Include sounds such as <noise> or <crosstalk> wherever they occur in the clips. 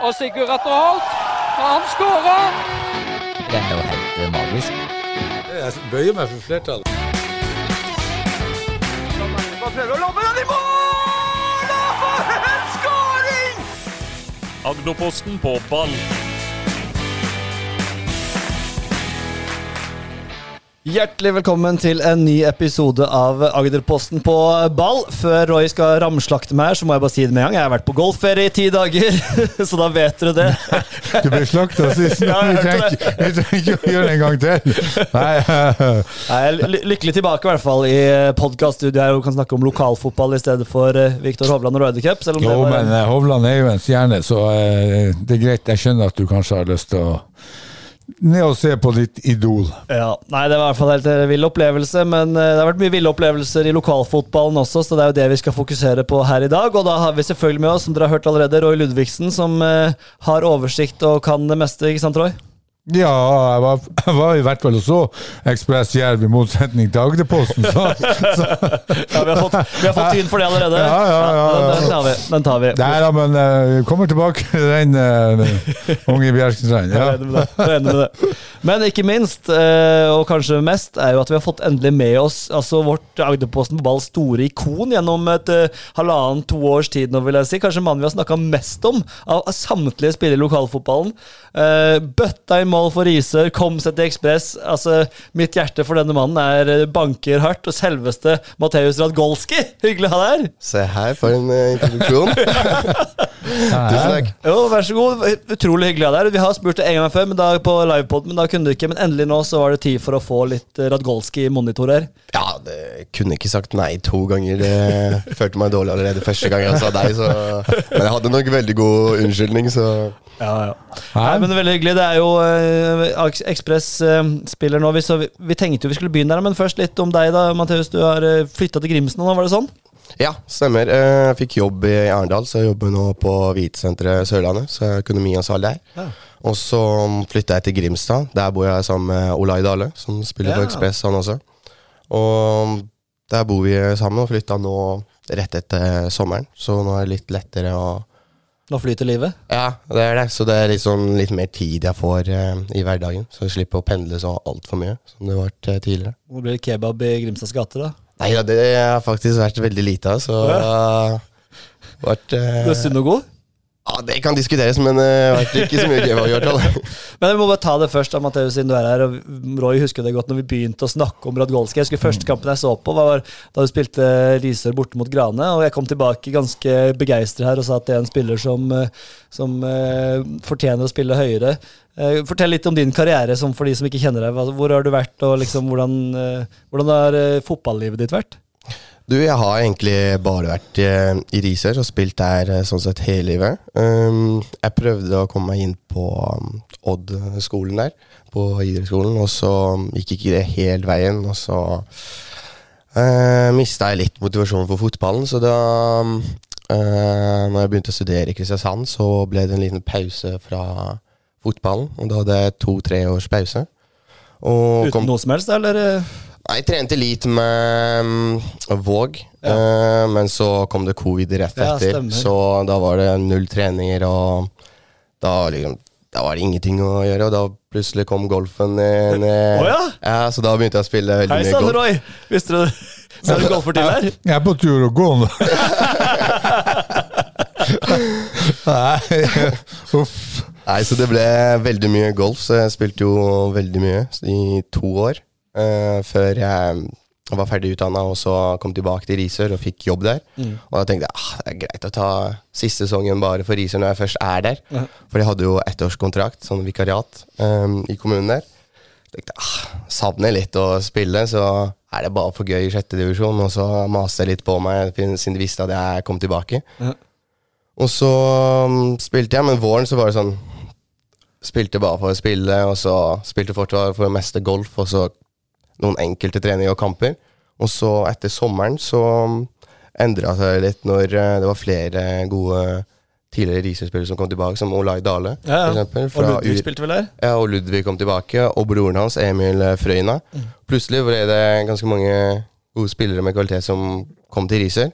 Og Sigurd Atter Holt, han skårer! Det er jo helt eh, magisk. Jeg bøyer meg for flertallet. Prøver å lobbe den i mål! Og for en skåring! Agderposten på ball. Hjertelig velkommen til en ny episode av Agderposten på ball. Før Roy skal ramslakte meg her, så må jeg bare si det med en gang. Jeg har vært på golfferie i ti dager, <laughs> så da vet dere det. Du ble slakta sist. <laughs> Ja, Vi trenger ikke- å gjøre det en gang til. Nei, er lykkelig tilbake i hvert fall i podkaststudioet her og kan snakke om lokalfotball i stedet for eh, Viktor Hovland og Ryder Cup. Selv om Jo, men eh, Hovland er jo en stjerne, så eh, det er greit. Jeg skjønner at du kanskje har lyst til å ned og se på ditt idol. Ja, nei, Det var i hvert fall helt en vill opplevelse, men eh, det har vært mye ville opplevelser i lokalfotballen også, så det er jo det vi skal fokusere på her i dag. Og da har vi selvfølgelig med oss, som dere har hørt allerede, Roy Ludvigsen, som eh, har oversikt og kan det meste, ikke sant, Roy? Ja, jeg var, jeg var i hvert fall og så Ekspress Jerv i motsetning til Agderposten, så, så Ja, Vi har fått, vi har fått tyn for det allerede. Ja, ja, ja, ja. Den, tar vi. Den tar vi. Nei da, men vi kommer tilbake til den uh, unge Bjerkenstrand. Ja. Jeg er enig med det. Men ikke minst, uh, og kanskje mest, er jo at vi har fått endelig med oss altså vårt Agderposten på ball store ikon gjennom et uh, halvannen, to års tid nå, vil jeg si. Kanskje mannen vi har snakka mest om av samtlige spillere i lokalfotballen. Bøtta i mål for Risør, kom seg til Ekspress. Altså, mitt hjerte for denne mannen er eh, banker hardt. Og selveste Mateus Radgolski, hyggelig å ha deg her! Se her, for en uh, introduksjon. <laughs> Tusen takk. Jo, vær så god. Utrolig hyggelig ha deg. Vi har spurt det en gang før men da, på livepod, men da kunne du ikke. Men endelig nå så var det tid for å få litt eh, Radgolski-monitor her. Ja, det kunne ikke sagt nei to ganger. Det følte meg dårlig allerede første gang jeg sa deg, Så. <laughs> Men jeg hadde nok veldig god unnskyldning, så Ja, ja. Nei, men det er veldig hyggelig. Det er jo uh, Ekspress-spiller nå. Vi, så vi, vi tenkte jo vi skulle begynne der, men først litt om deg, da, Matheus. Du har uh, flytta til Grimsen nå, var det sånn? ja, stemmer. Eh, Jeg fikk jobb i Arendal, så jeg jobber nå på Hvitesenteret Sørlandet. Så jeg er økonomiansvarlig der. Ja. Og så flytta jeg til Grimstad. Der bor jeg sammen med Olai Dale, som spiller for Ja. Ekspress, han også. Og der bor vi sammen, og flytta nå rett etter sommeren. Så nå er det litt lettere å Nå flyter livet. Ja, det er det. Så det er sånn, litt mer tid jeg får eh, i hverdagen. Så jeg slipper å pendle så altfor mye som det var eh, tidligere. Nå blir det kebab i Grimstads gate, da. Nei ja, det har faktisk vært veldig lite av, så uh, vært, eh, Du er sunn og god? Ja, Det kan diskuteres, men det har ikke så mye gøy vi har gjort. Men vi må bare ta det først, da, siden du er her. Og Roy husker det godt når vi begynte å snakke om Radgolski. Jeg husker Første kampen jeg så på, var da du spilte Risør borte mot Grane. Og jeg kom tilbake ganske begeistret her og sa at det er en spiller som, eh, som uh, fortjener å spille høyere. Uh, fortell litt om din karriere, som for de som ikke kjenner deg. Hvor har du vært, og liksom, hvordan, uh, hvordan har eh, fotballivet ditt vært? Du, jeg har egentlig bare vært eh, i Risør og spilt der eh, sånn sett hele livet. Um, jeg prøvde å komme meg inn på um, Odd-skolen der, på idrettsskolen, og så gikk ikke det helt veien. Og så uh, mista jeg litt motivasjonen for fotballen, så da um, uh, Når jeg begynte å studere i Kristiansand, så ble det en liten pause fra fotballen. Og da hadde jeg to-tre års pause. Og Uten noe som helst, eller? Jeg trente litt med mm, Våg, uh, men så kom det covid rett etter. Ja, så da var det null treninger, og da, liksom, da var det ingenting å gjøre. Og da plutselig kom golfen ned. ned. Å ja? Ja, Så da begynte jeg å spille veldig Hei mye golf. Roy! Visste du <laughs> Så er du golfer til her? Jeg er på tur å gå nå. <laughs> Nei, uff. Nei, Så det ble veldig mye golf, så jeg spilte jo veldig mye i to år. Eh, før jeg var ferdig utdanna og så kom tilbake til Risør og fikk jobb der. Mm. Og da tenkte jeg ah, det er greit å ta siste sesongen bare for Risør når jeg først er der. Mm. For jeg hadde jo ettårskontrakt, sånn vikariat, um, i kommunen der. tenkte jeg, ah, savner litt å spille, så er det bare for gøy i sjette divisjon. Og så maste jeg litt på meg siden de visste at jeg kom tilbake. Mm. Og så um, spilte jeg, men våren så var det sånn Spilte bare for å spille, og så spilte fortsatt for det meste golf, og så noen enkelte treninger og kamper. Og så etter sommeren så endra seg litt når eh, det var flere gode tidligere Risør-spillere som kom tilbake, som Olai Dale, Ja, ja. for eksempel. Og Ludvig spilte vel der? ja, og Ludvig kom tilbake, og broren hans, Emil Frøyna. Frøyna. Plutselig ble det ganske mange gode spillere med kvalitet som kom til Risør.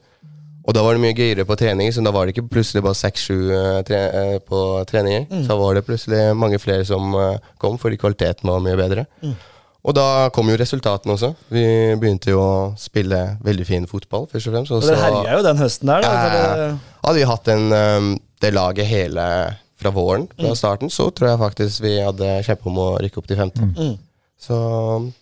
Og da var det mye gøyere på treninger, så da var det ikke plutselig bare seks-sju eh, tre, eh, på treninger. Mm. Så var det plutselig mange flere som eh, kom, fordi kvaliteten var mye bedre. Mm. Og da kom jo resultatene også. Vi begynte jo å spille veldig fin fotball, først og fremst. Og det herja jo den høsten der, da. Ja, for ja, ja. det- hadde vi hatt en, um, det laget hele fra våren, fra Mm. starten, så tror jeg faktisk vi hadde kjempa om å rykke opp til 15. Mm. Så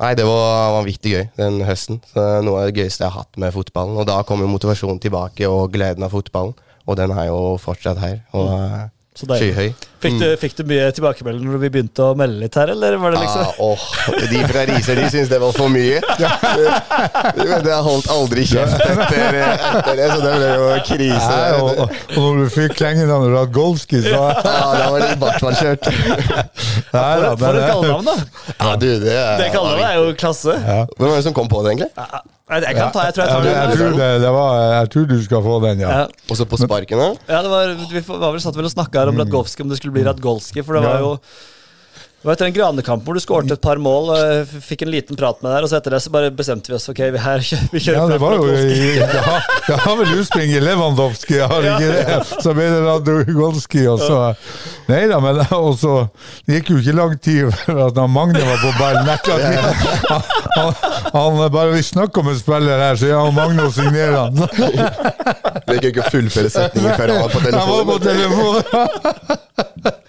Nei, det var vanvittig gøy den høsten. Så noe av det gøyeste jeg har hatt med fotballen. Og da kom jo motivasjonen tilbake, og gleden av fotballen. Og den er jo fortsatt her. Og Så deilig. Skyhøy. Fikk, du, fikk du mye tilbakemelding når vi begynte å melde litt her, eller var det liksom Ah, åh, de fra Riise de syntes det var for mye. <laughs> Men det har holdt aldri kjeft etter, etter det, så det ble jo krise. Nei, og, og, når du fikk klengen da du hadde Golski, så Ja, da var det i hvert fall kjørt. Nei, For, da, for et kallenavn, da! Ja, du, det Det kallenavnet er jo klasse. Hvem var det som kom på det, egentlig? Jeg kan ta, jeg tror jeg tar den. jeg, tror det, det var, jeg tror du skal få den, ja. Ja. Og så på sparken, da? Ja, det var, vi var vel satt vel og snakka her om Radgolski, om det skulle bli Radgolski. For det var jo det var etter en Granekamp hvor du skåret et par mål, fikk en liten prat med deg, og så etter det så bare bestemte vi oss. Ok, vi, her, <laughs> vi kjører Ja, det var jo i, det, har, det har vel utspring i Lewandowski, har ja, ikke det? <laughs> Så ble det Radgolski, og så Nei da, men <laughs> og så Det gikk jo ikke lang tid før at Magne var på ballen. Han, han, han bare Vi snakker om en spiller her, så ja, Magne og signerer han. Det gikk ikke å fullføre setningen før han var på Han var på telefonen.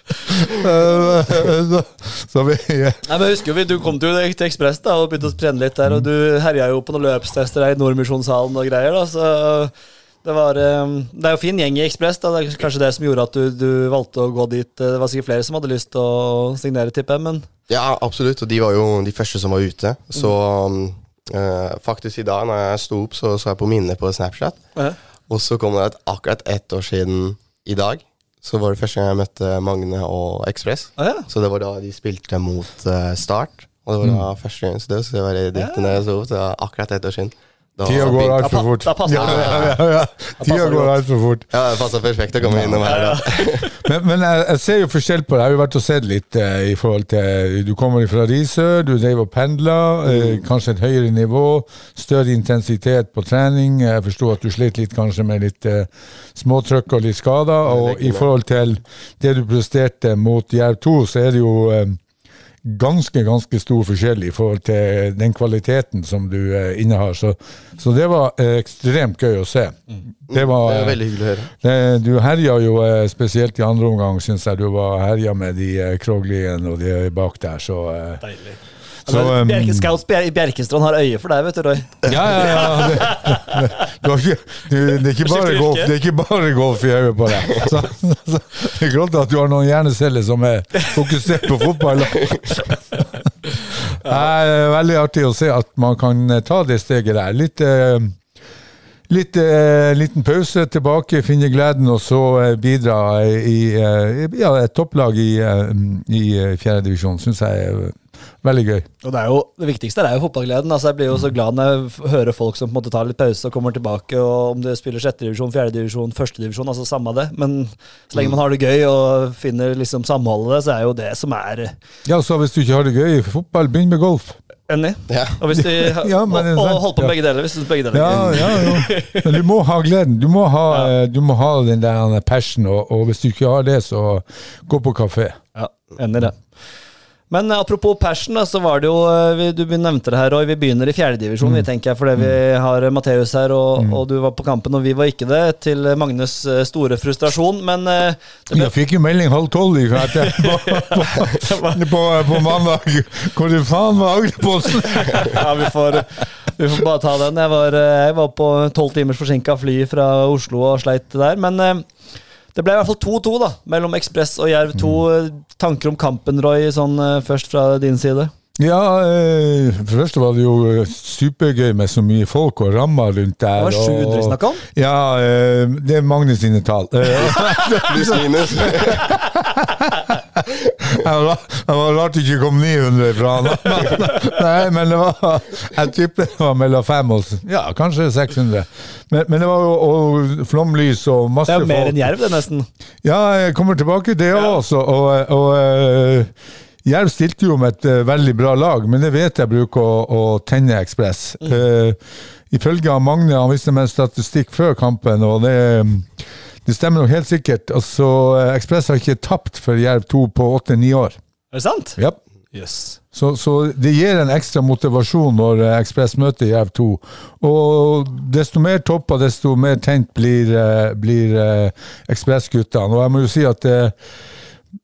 Eh, så, vi ja. Nei, men jeg husker jo, vi- Du kom til, til Ekspress da, og begynte å trene litt der, og du herja jo på noen løpstester der i Nordmisjonssalen og greier. da, så det var eh, Det er jo fin gjeng i Ekspress. Det er kanskje det som gjorde at du, du valgte å gå dit. Det var sikkert flere som hadde lyst til å signere, tipper jeg. Ja, absolutt. Og de var jo de første som var ute. Så mm. eh, faktisk i dag, når jeg sto opp, så så jeg på minnet på Snapchat. Ja. Og så kom det et, akkurat ett år siden i dag, så var det første gang jeg møtte Magne og Ekspress. ah, ja. Så det var da de spilte mot uh, Start. Og det var da første gang, så det, så det var direkte jeg så akkurat ett år siden. Da Tida går altfor fort. da passer Ja, det. ja, ja. Tida går altfor fort. Ja, det passer perfekt å komme innom her. <laughs> Men, men jeg, jeg ser jo forskjell på det. Jeg har jo vært og sett litt eh, i forhold til Du kommer fra Risør, du drev og pendla. Eh, kanskje et høyere nivå, større intensitet på trening. Jeg forsto at du slet litt kanskje med litt eh, småtrykk og litt skader. Og i forhold til det du presterte mot Jerv 2, så er det jo eh, ganske, ganske stor forskjell i forhold til den kvaliteten som du eh, innehar. Så, så det var eh, ekstremt gøy å se. Det var Det eh, veldig hyggelig å høre. det, du herja jo eh, spesielt i andre omgang, syns jeg du var herja med de eh, Kroglien og de bak der, så eh, Deilig. Så, um, Bjerke Scouts Bjer Bjerkestrand har øye for deg, vet du, Roy. Ja, ja, ja. <laughs> Det, det, ikke, du, det, er ikke bare golf, det er ikke bare golf i øyet på deg. Så, så, det er godt at du har noen hjerneceller som er fokusert på fotball. Det er veldig artig å se at man kan eh, ta det steget der. Litt eh, Litt eh, liten pause, tilbake, finne gleden, og så eh, bidra i eh, ja, et topplag i, eh, i fjerdedivisjon. divisjon. Syns jeg eh, veldig gøy. Og det, er jo, det viktigste er jo fotballgleden. Altså, jeg blir jo så glad når jeg hører folk som på en måte tar litt pause og kommer tilbake. og Om du spiller sjette divisjon, fjerde divisjon, første divisjon, altså samme det. Men så lenge man har det gøy og finner liksom samholdet, så er jo det som er Ja, så hvis du ikke har det gøy i fotball, begynn med golf. enig. Ja. Og, hvis de, <laughs> Ja, men og, og hold på begge deler. hvis du begge deler. Ja, ja, ja. Men du må ha gleden. Du må ha, ja. du må ha den der passion, og, og hvis du ikke har det, så gå på kafé. Ja, enig i det. Men eh, apropos passion, da, så var det jo eh, Du nevnte det her, Roy. Vi begynner i fjerdedivisjon, vi tenker jeg, fordi vi har Matheus her, og, og du var på kampen, og vi var ikke det. Til Magnes eh, store frustrasjon. Men eh, ble Jeg fikk jo melding halv tolv i kveld <laughs> på, på, på, på mandag. Hvor faen var Agderposten? ja, vi får, vi får bare ta den. Jeg var, eh, jeg var på tolv timers forsinka fly fra Oslo og sleit der. Men eh, det ble i hvert fall 2-2 da, mellom Ekspress og Jerv To mm. Tanker om kampen, Roy, sånn eh, først fra din side? Ja, eh, for det første var det jo eh, supergøy med så mye folk og rammer rundt der. Det var 700 vi snakket om. Ja, eh, det er Magnus sine tall. <laughs> Eh, Pluss minus. <laughs> Det var, det rart det ikke kom 900 fra han. <laughs> Nei, men det var Jeg tipper det var mellom 500 og ja, kanskje 600. Men, men det var jo og flomlys og Det masse er jo mer folk. enn Jerv, det, nesten. Ja, jeg kommer tilbake til det også. Og, og eh, Jerv stilte jo med et eh, veldig bra lag, men det vet jeg bruker å, å tenne Ekspress. Eh, ifølge av Magne Han viste meg en statistikk før kampen, og det, det stemmer nok helt sikkert. Altså, Ekspress har ikke tapt for Jerv 2 på åtte-ni år. Er det sant? Ja. Yes. Så, så det gir en ekstra motivasjon når eh, Ekspress møter Jerv 2. Og desto mer toppa, desto mer tent blir, eh, blir eh, Ekspress-guttene. Og jeg må jo si at eh,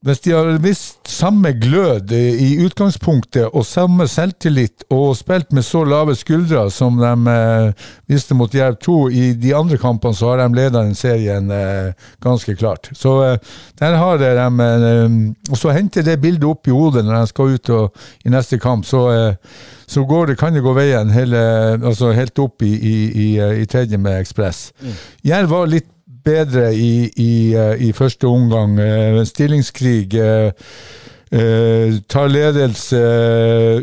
hvis de har visst samme glød i utgangspunktet og samme selvtillit og spilt med så lave skuldre som de eh, viste mot Jerv 2 i de andre kampene, så har de ledet den serien eh, ganske klart. Så eh, der har de eh, Og så henter det bildet opp i hodet når de skal ut og, i neste kamp. Så, eh, så går det, kan det gå veien hele, altså helt opp i, i, i, i tredje med Ekspress. Jerv var litt bedre i, i, eh, i første omgang. Eh, Stillingskrig. eh, eh, tar ledelse,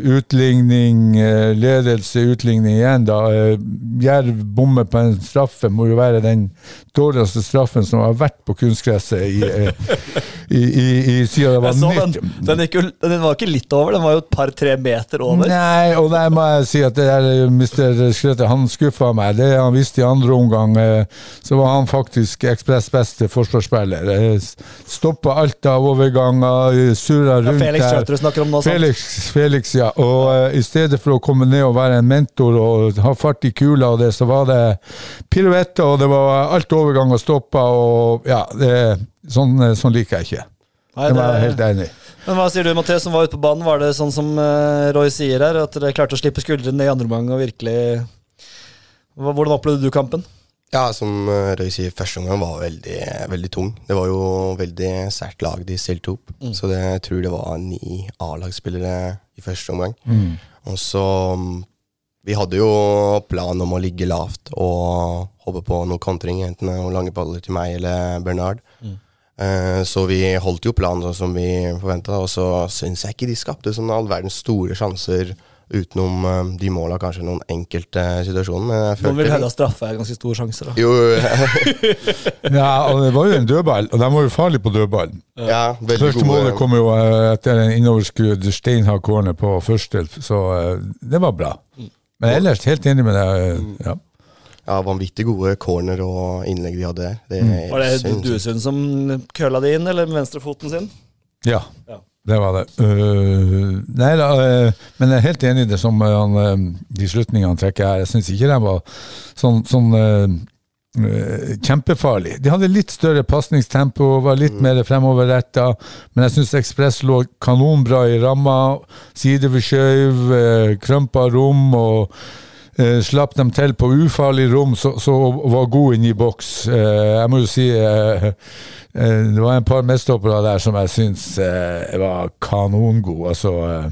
utligning, ledelse, utligning igjen, da. Jerv bommer på en straffe, må jo være den dårligste straffen som har vært på kunstgresset i, eh, i, i, i siden det var nytt. den. Den, jo, den var ikke litt over, den var jo et par-tre meter over. Nei, og der må jeg si at det der eh, Mr. Skrøter, han skuffa meg. Det han visste i andre omgang, eh, så var han faktisk Ekspress beste forsvarsspiller. Stoppa alt av overganger, surra Ja, rundt Felix der. Schrøter du snakker om nå? Felix, Felix, ja. Og i stedet for å komme ned og være en mentor og ha fart i kula og det, så var det piruetter, og det var alt overganger stoppa, og ja, det, sånn, eh, sånn liker jeg ikke. Nei, Det var jeg helt enig. Men hva sier du, Mathias, som var ute på banen? Var det sånn som eh, Roy sier her, at dere klarte å slippe skuldrene ned i andre omgang og virkelig Hvordan opplevde du kampen? Ja, som eh, Røy sier, første omgang var veldig, veldig tung. Det var jo veldig sært lag de stilte opp. Så det, jeg tror det var ni A-lagsspillere i første omgang. Og så mm, Vi hadde jo plan om å ligge lavt og hoppe på noen kontring, enten noen lange baller til meg eller Bernard. Eh, så vi holdt jo planen sånn som vi forventa, og så syns jeg ikke de skapte sånn all verdens store sjanser utenom eh, de måla, kanskje noen enkelte situasjoner. Men jeg Noen vil følte hevde at straffe er ganske stor sjanse. da. Jo, <laughs> Ja, og det var jo en dødball, og de var jo farlige på dødballen. ja, veldig Første gode. målet kom jo eh, etter en innoverskrudd steinhard corner på første, så eh, det var bra. Men ellers helt enig med deg. eh, Ja. Ja, vanvittig gode corner og innlegg de hadde der. Det mm. Var det du, Duesund som køla det inn, eller med venstrefoten sin? ja. Ja. Det var det. Uh, nei da, uh, men jeg er helt enig i det som uh, de slutningene han trekker her. Jeg syns ikke de var sånn, sånn kjempefarlig. De hadde litt større pasningstempo, var litt mer fremoverretta, men jeg syns Ekspress lå kanonbra i ramma. Side ved skjøv, krømpa rom og eh, slapp dem til på ufarlig rom, så, så var god inne i boks. Eh, jeg må jo si eh, eh, det var en par medstoppere der som jeg syns eh, var kanongode. Altså eh,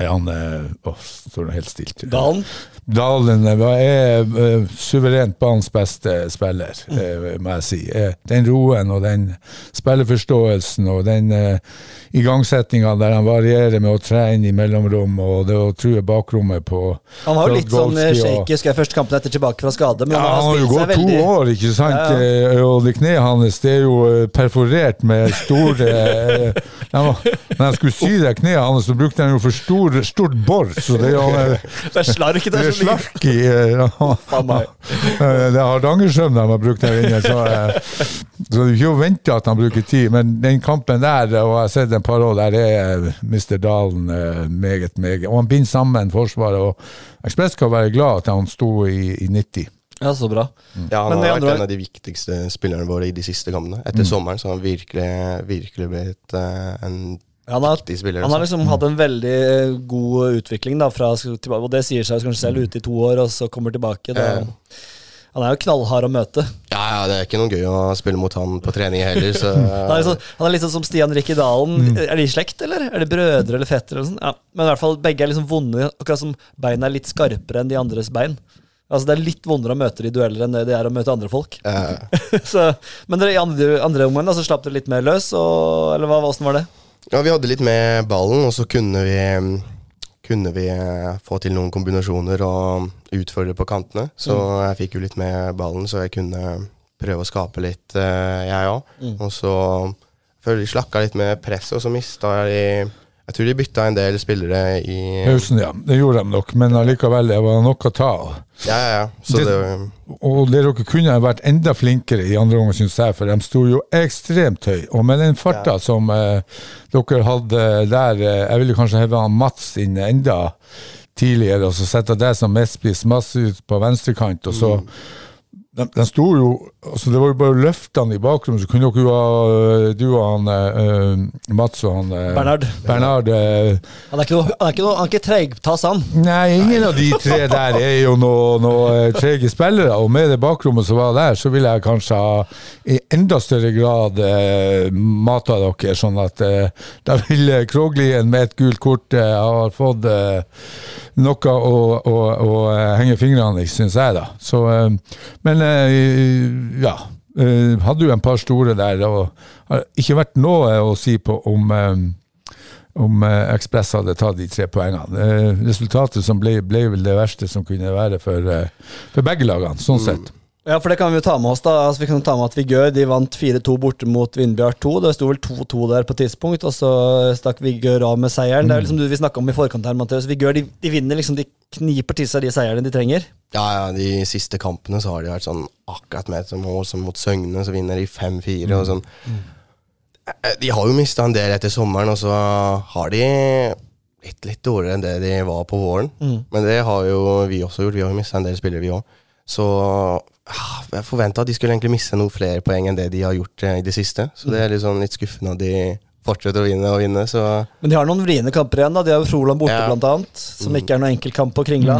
han eh, Åh, står nå helt stilt. Dalen? Dalen er eh, suverent banens beste spiller, eh, må jeg si. Eh, den roen og den spilleforståelsen og den igangsettinga der han varierer med å tre inn i mellomrom og det å true bakrommet på Han har jo litt sånn shake husker jeg første kampen etter tilbake fra skade, men ja, han har jo gått to veldig år, ikke sant? Ja, ja. Og det kneet hans det er jo perforert med store <laughs> Når jeg skulle sy det kneet hans, så brukte han jo for stor, stort bor. Så det er jo <laughs> Det er slark det er som slark i eh. <laughs> Eh, Det er Hardangersøm de har brukt der inne. Så, eh, så det er ikke å vente at han bruker tid. Men den kampen der, og jeg har sett en par år der, er Mr. Dalen eh, meget, meget. Og han binder sammen Forsvaret. Og Ekspress skal være glad at han sto i, i 90. Ja, så bra. Ja, han Men har har andre- vært en av de viktigste spillerne våre i de siste kampene. Etter sommeren så har han virkelig, virkelig blitt uh, en Han har, han har altså. liksom hatt en veldig eh, god utvikling, da, fra, og det sier seg kanskje selv ute i to år, og så kommer tilbake. Da. Ja. Han er jo knallhard å møte. ja, ja, det er ikke noe gøy å spille mot han på trening heller, så <laughs> Han er, sånn, han er litt sånn som Stian Rikke Dalen. Er de i slekt, eller? Er de brødre eller fettere? Eller sånn? ja. Men i hvert fall begge er liksom vonde, akkurat som beina er litt skarpere enn de andres bein. Altså Det er litt vondere å møte de i dueller enn det det er å møte andre folk. eh, <laughs> så, men dere i andre, andre omgang så slapp dere litt mer løs, og, eller hva, åssen var det? Ja, vi hadde litt med ballen, og så kunne vi kunne vi eh, få til noen kombinasjoner og utfordre på kantene. Så jeg fikk jo litt med ballen, så jeg kunne prøve å skape litt, eh, jeg òg. Og så før de slakka litt med presset, og så mista de Jeg tror de bytta en del spillere i Pausen, ja. Det gjorde de nok, men allikevel, det var nok å ta av. Ja, ja, ja. Det- det, Og dere kunne vært enda flinkere i andre omgang, syns jeg, for de sto jo ekstremt høy. Og med den farta som eh, dere hadde der, eh, jeg ville kanskje heve Mats inn enda tidligere, og så sette deg som mestspiss masse ut på venstrekant, og så de, den sto jo altså Det var jo bare løftene i bakgrunnen, så kunne dere jo ha Du og han eh, Mats og han eh, Bernhard. Bernhard eh, Han er ikke noe, han er ikke noe, han er ikke treigtass, han. Nei, ingen av de tre <laughs> der er jo noen noe trege spillere. Og med det bakrommet som var der, så ville jeg kanskje ha i enda større grad eh, mata dere, sånn at eh, da ville Kroglien med et gult kort eh, ha fått eh, noe å, å, å henge fingrene i, syns jeg, da. Så, men ja. eh, hadde jo en par store der, og har ikke vært noe å si på om eh, om eh, Ekspress hadde tatt de tre poengene. Eh, resultatet som ble, ble vel det verste som kunne være for, eh, for begge lagene, sånn sett. Ja, for det kan vi jo ta med oss. da Altså, Vi kan ta med at Vigør de vant 4-2 borte mot Vindbjart 2. Det sto vel 2-2 der på tidspunkt, og så stakk Vigør av med seieren. Det er liksom du vi snakka om i forkant her, Mathias. Vigør de, de vinner liksom, de kniper til seg de seierne de trenger. ja, ja, de siste kampene så har de vært sånn akkurat med et mål som mot Søgne, så vinner de 5-4 og sånn. Mm. De har jo mista en del etter sommeren, og så har de litt, litt dårligere enn det de var på våren. Men det har jo vi også gjort. Vi har jo mista en del spillere, vi òg. Så ah, jeg forventa at de skulle egentlig miste noen flere poeng enn det de har gjort eh, i det siste. Så det er litt, sånn litt skuffende at de fortsetter å vinne og vinne. Så Men de har noen vriene kamper igjen. da De har jo Froland borte, Ja. blant annet, som ikke er noen enkel kamp på Kringla.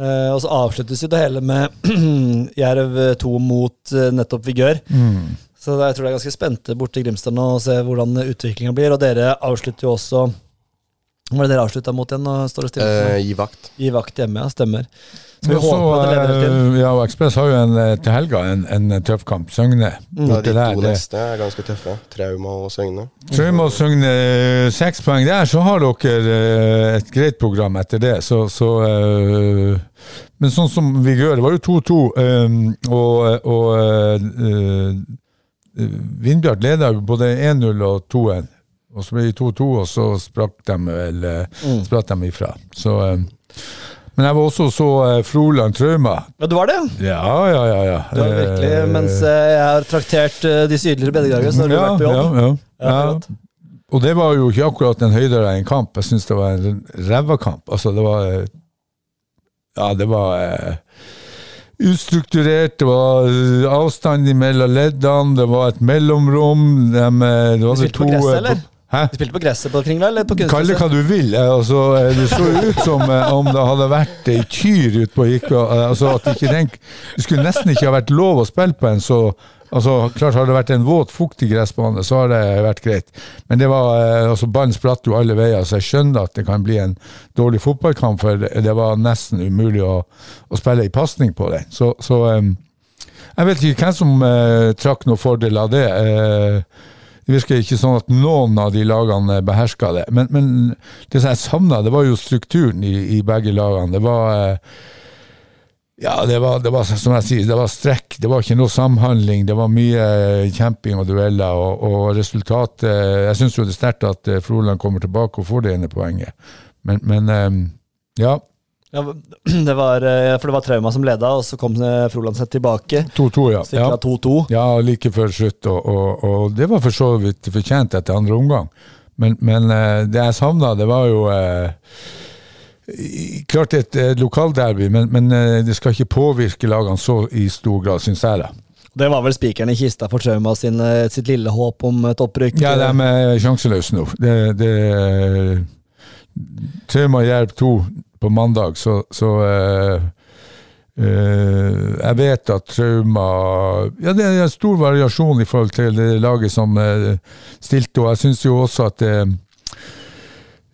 Eh, og så avsluttes jo det hele med <clears throat> Jerv 2 mot uh, nettopp Vigør. Så jeg tror det er ganske spente borte i Grimstad nå og se hvordan utviklinga blir. Og dere avslutter jo også Hva var det dere avslutta mot igjen? Nå står det stille. Uh, gi vakt. Gi vakt hjemme, ja. Stemmer. Så vi Og så, håper at det leder til eh, ja, og Ekspress har jo en, eh, til helga en, en tøff kamp. Søgne. Ja, de to Det, neste er ganske tøffe. Trauma og Søgne. Trauma og Søgne eh, seks poeng der, så har dere eh, et greit program etter det. Så, så uh, Men sånn som vi gjør, det var jo 2-2, um, og, og uh, eh, Vindbjart leda både 1-0 og 2-1. Og så ble det 2-2, og så sprakk de vel eh, spratt de ifra. Så eh, Men jeg var også så eh, Froland Trauma. Ja, du var det? ja. Ja, ja, ja. Du var virkelig, Eh, Mens jeg har traktert eh, de sydligere bedregragene, så har du ja, vært på jobb. Ja, ja. Ja. Og det var jo ikke akkurat en høydere enn kamp. Jeg syns det var en ræva kamp. Altså, det var Ja, det var uh, ustrukturert. Det var avstand mellom leddene, det var et mellomrom. De, det var De det to, på gresset, eller? Hæ? Du spilte på gresset på Kringla, eller på Kall det hva du vil. eh, Altså, eh, det så ut som eh, om det hadde vært ei kyr ute på eh, Altså, at ikke tenk, det skulle nesten ikke ha vært lov å spille på en så Altså, klart Har det vært en våt, fuktig gressbane, så har det vært greit. Men det var, altså, ballen spratt jo alle veier, så jeg skjønner at det kan bli en dårlig fotballkamp, for det var nesten umulig å, å spille ei pasning på den. Så, så um, jeg vet ikke hvem som uh, trakk noen fordel av det. Eh, det virker ikke sånn at noen av de lagene beherska det. Men, men det som jeg savna, det var jo strukturen i, i begge lagene. Det var eh, ja, det var, det var som jeg sier, det var strekk. Det var ikke noe samhandling. Det var mye eh, kjemping og dueller. Og, og resultatet Jeg syns jo det er sterkt at eh, Froland kommer tilbake og får det ene poenget. Men, men eh, ja. Ja, <clears throat> det var, eh, for det var Trauma som leda, og så kom Frolandset tilbake. 2-2, ja. Sikra ja. 2-2. Ja, like før slutt, og, og, og det var for så vidt fortjent etter andre omgang. Men, men eh, det jeg savna, det var jo eh, Klart et, et lokalderby, men, men eh, det skal ikke påvirke lagene så i stor grad, syns jeg. da. Det var vel spikeren i kista for Trauma sin, eh, sitt lille håp om et opprykk. Ja, de er sjanseløse nå. Det, det Trauma Jerv 2 på mandag, så, så eh, eh, Jeg vet at Trauma Ja, det er en stor variasjon i forhold til det laget som eh, stilte, og jeg syns jo også at eh,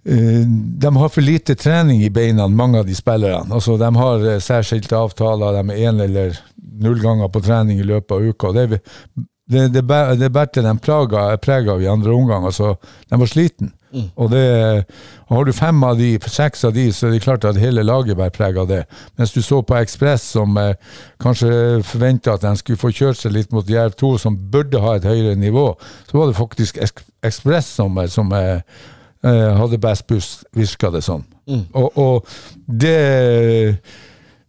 eh, de har for lite trening i beina, mange av de spillerne. Altså, de har eh, særskilte avtaler, de er én eller null ganger på trening i løpet av uka. Det, det, det, bæ- det bærte de plaga- preg av i andre omgang. Altså, de var sliten. Og det, og har du fem av de, seks av de, så er det klart at hele laget bærer preg av det. Mens du så på Ekspress, som eh, kanskje forventa at de skulle få kjørt seg litt mot Jerv 2, som burde ha et høyere nivå, så var det faktisk Ekspress som, eh, som eh, eh, hadde best pust, virka det sånn. Og, og det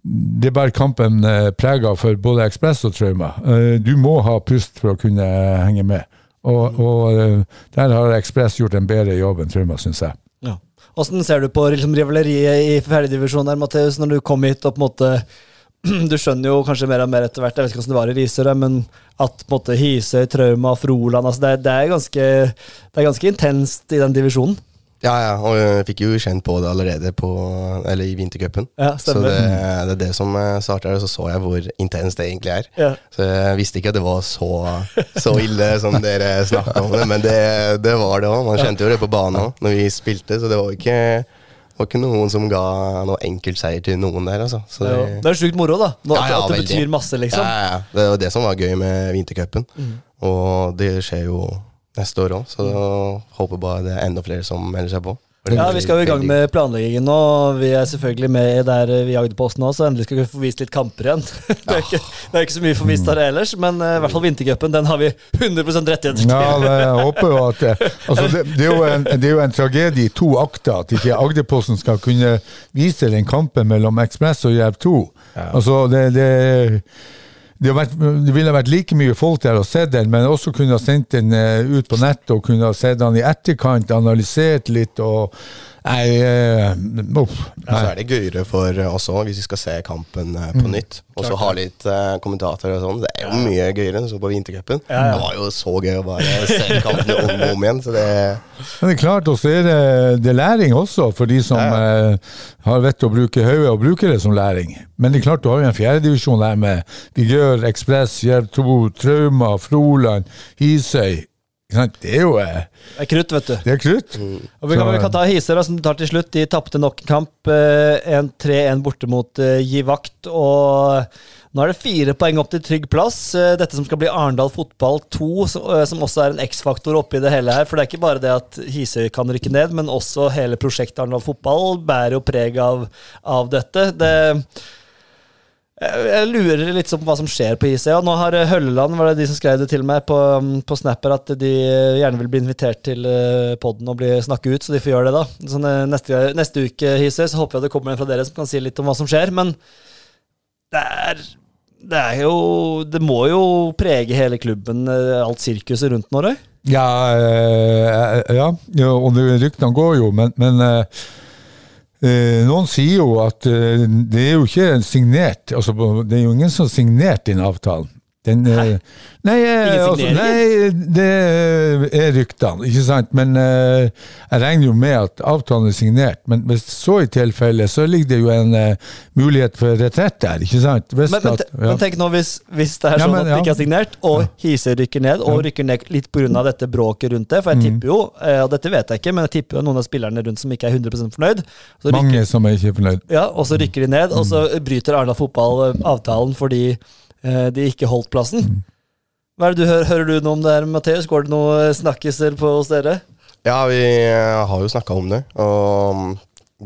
det bærer kampen eh, preg av for både Ekspress og Trauma. Du må ha pust for å kunne henge med. Og, og eh, der har Ekspress gjort en bedre jobb enn Trauma, syns jeg. Ja. Hvordan ser du på liksom, rivaleriet i fjerdedivisjon her, Mathias, når du kom hit og på en måte <clears throat> Du skjønner jo kanskje mer og mer etter hvert, jeg vet ikke hvordan det var i Risør, men at på en måte Hisøy, Trauma, Froland altså det, det, er ganske, det er ganske intenst i den divisjonen. Ja, ja, og jeg fikk jo kjent på det allerede på, eller i vintercupen. Ja, så det, det er det som starta, og så så jeg hvor intenst det egentlig er. Ja. Så jeg visste ikke at det var så, så ille som <laughs> dere snakka om det, men det, det var det òg. Man kjente jo det på banen òg når vi spilte, så det var ikke, det var ikke noen som ga noe enkeltseier til noen der, altså. Så Det jo- det er sjukt moro, da. Nå, Ja, ja, at det veldig. betyr masse, liksom. Ja, ja, ja. Det var det som var gøy med vintercupen. Mm. Og det skjer jo neste år òg, så da håper bare det er enda flere som melder seg på. Ja, Vi skal jo i gang med planleggingen nå. Vi er selvfølgelig med der vi jagde på oss nå, så endelig skal vi få vist litt kamper igjen. <laughs> Det er ikke, det er ikke så mye for vist her ellers, men eh, i hvert fall vintercupen den har vi 100 rettigheter til. Ja, det, jeg håper jo at det, altså det, det, er jo en, det er jo en tragedie i to akter at ikke Agderposten skal kunne vise den kampen mellom Ekspress og Jerv 2. Altså, det, det, det, vært, det ville vært like mye folk der og sett den, men også kunne ha sendt den eh, ut på nettet og kunne ha sett den i etterkant, analysert litt og Nei, uh, uff, nei. så er det gøyere for oss òg, hvis vi skal se kampen på på nytt. Og så ha litt uh, kommentatorer og sånn. Det er jo mye gøyere enn så på vintercupen. Det var jo så gøy å bare se kampene om og om igjen. Så det Men det er klart, og så er det, det er læring også, for de som eh, har vett å bruke hodet og bruker det som læring. Men det er klart, du har jo en fjerdedivisjon der med Vigør, Ekspress, Jerv 2, Trauma, Froland, Hisøy. Det er jo eh, Det er krutt, vet du. det er krutt. Og vi kan, vi kan ta Hisøra, som tar til slutt. De tapte nok en kamp. Eh, 3-1 borte mot uh, Givakt. Og nå er det fire poeng opp til trygg plass. Eh, dette som skal bli Arendal fotball 2, som, eh, som også er en X-faktor oppi det hele her. For det er ikke bare det at Hisøy kan rykke ned, men også hele prosjektet Arendal fotball bærer jo preg av, av dette. Det jeg jeg lurer litt sånn på hva som skjer på IC. Og nå har eh, Hølleland var det de som skrev det til meg på, um, på Snapper, at de eh, gjerne vil bli invitert til poden og bli snakke ut, så de får gjøre det, da. Sånn, eh, neste, neste uke, IC, så håper jeg det kommer en fra dere som kan si litt om hva som skjer. Men det er, det er jo Det må jo prege hele klubben, eh, alt sirkuset rundt nå? Ja, øh, ja, og ryktene går jo, men, men eh, eh, noen sier jo at eh, det er jo ikke signert altså, Det er jo ingen som har signert den avtalen. Den, eh, nei, eh, altså, nei, det er ryktene, ikke sant. Men uh, jeg regner jo med at avtalen er signert. Men hvis så i tilfelle, så ligger det jo en uh, mulighet for retrett der, ikke sant. Hvis Men, men, at, ja. men tenk nå hvis, hvis det er Ja, sånn men, at det ikke er signert, og Hisøy rykker ned, og rykker ned litt pga. dette bråket rundt det. For Mm. jeg tipper jo, og dette vet jeg ikke, men jeg tipper jo noen av spillerne rundt som ikke er 100 fornøyd. Så rykker, mange som er ikke fornøyd. ja, og så rykker de ned, og så bryter Arendal Fotball avtalen fordi de ikke holdt plassen. Mm. Hva er det du hører, hører du noe om det her, Mathias? Går det noe snakkiser på hos dere? Ja, vi eh, har jo snakka om det. Og mm,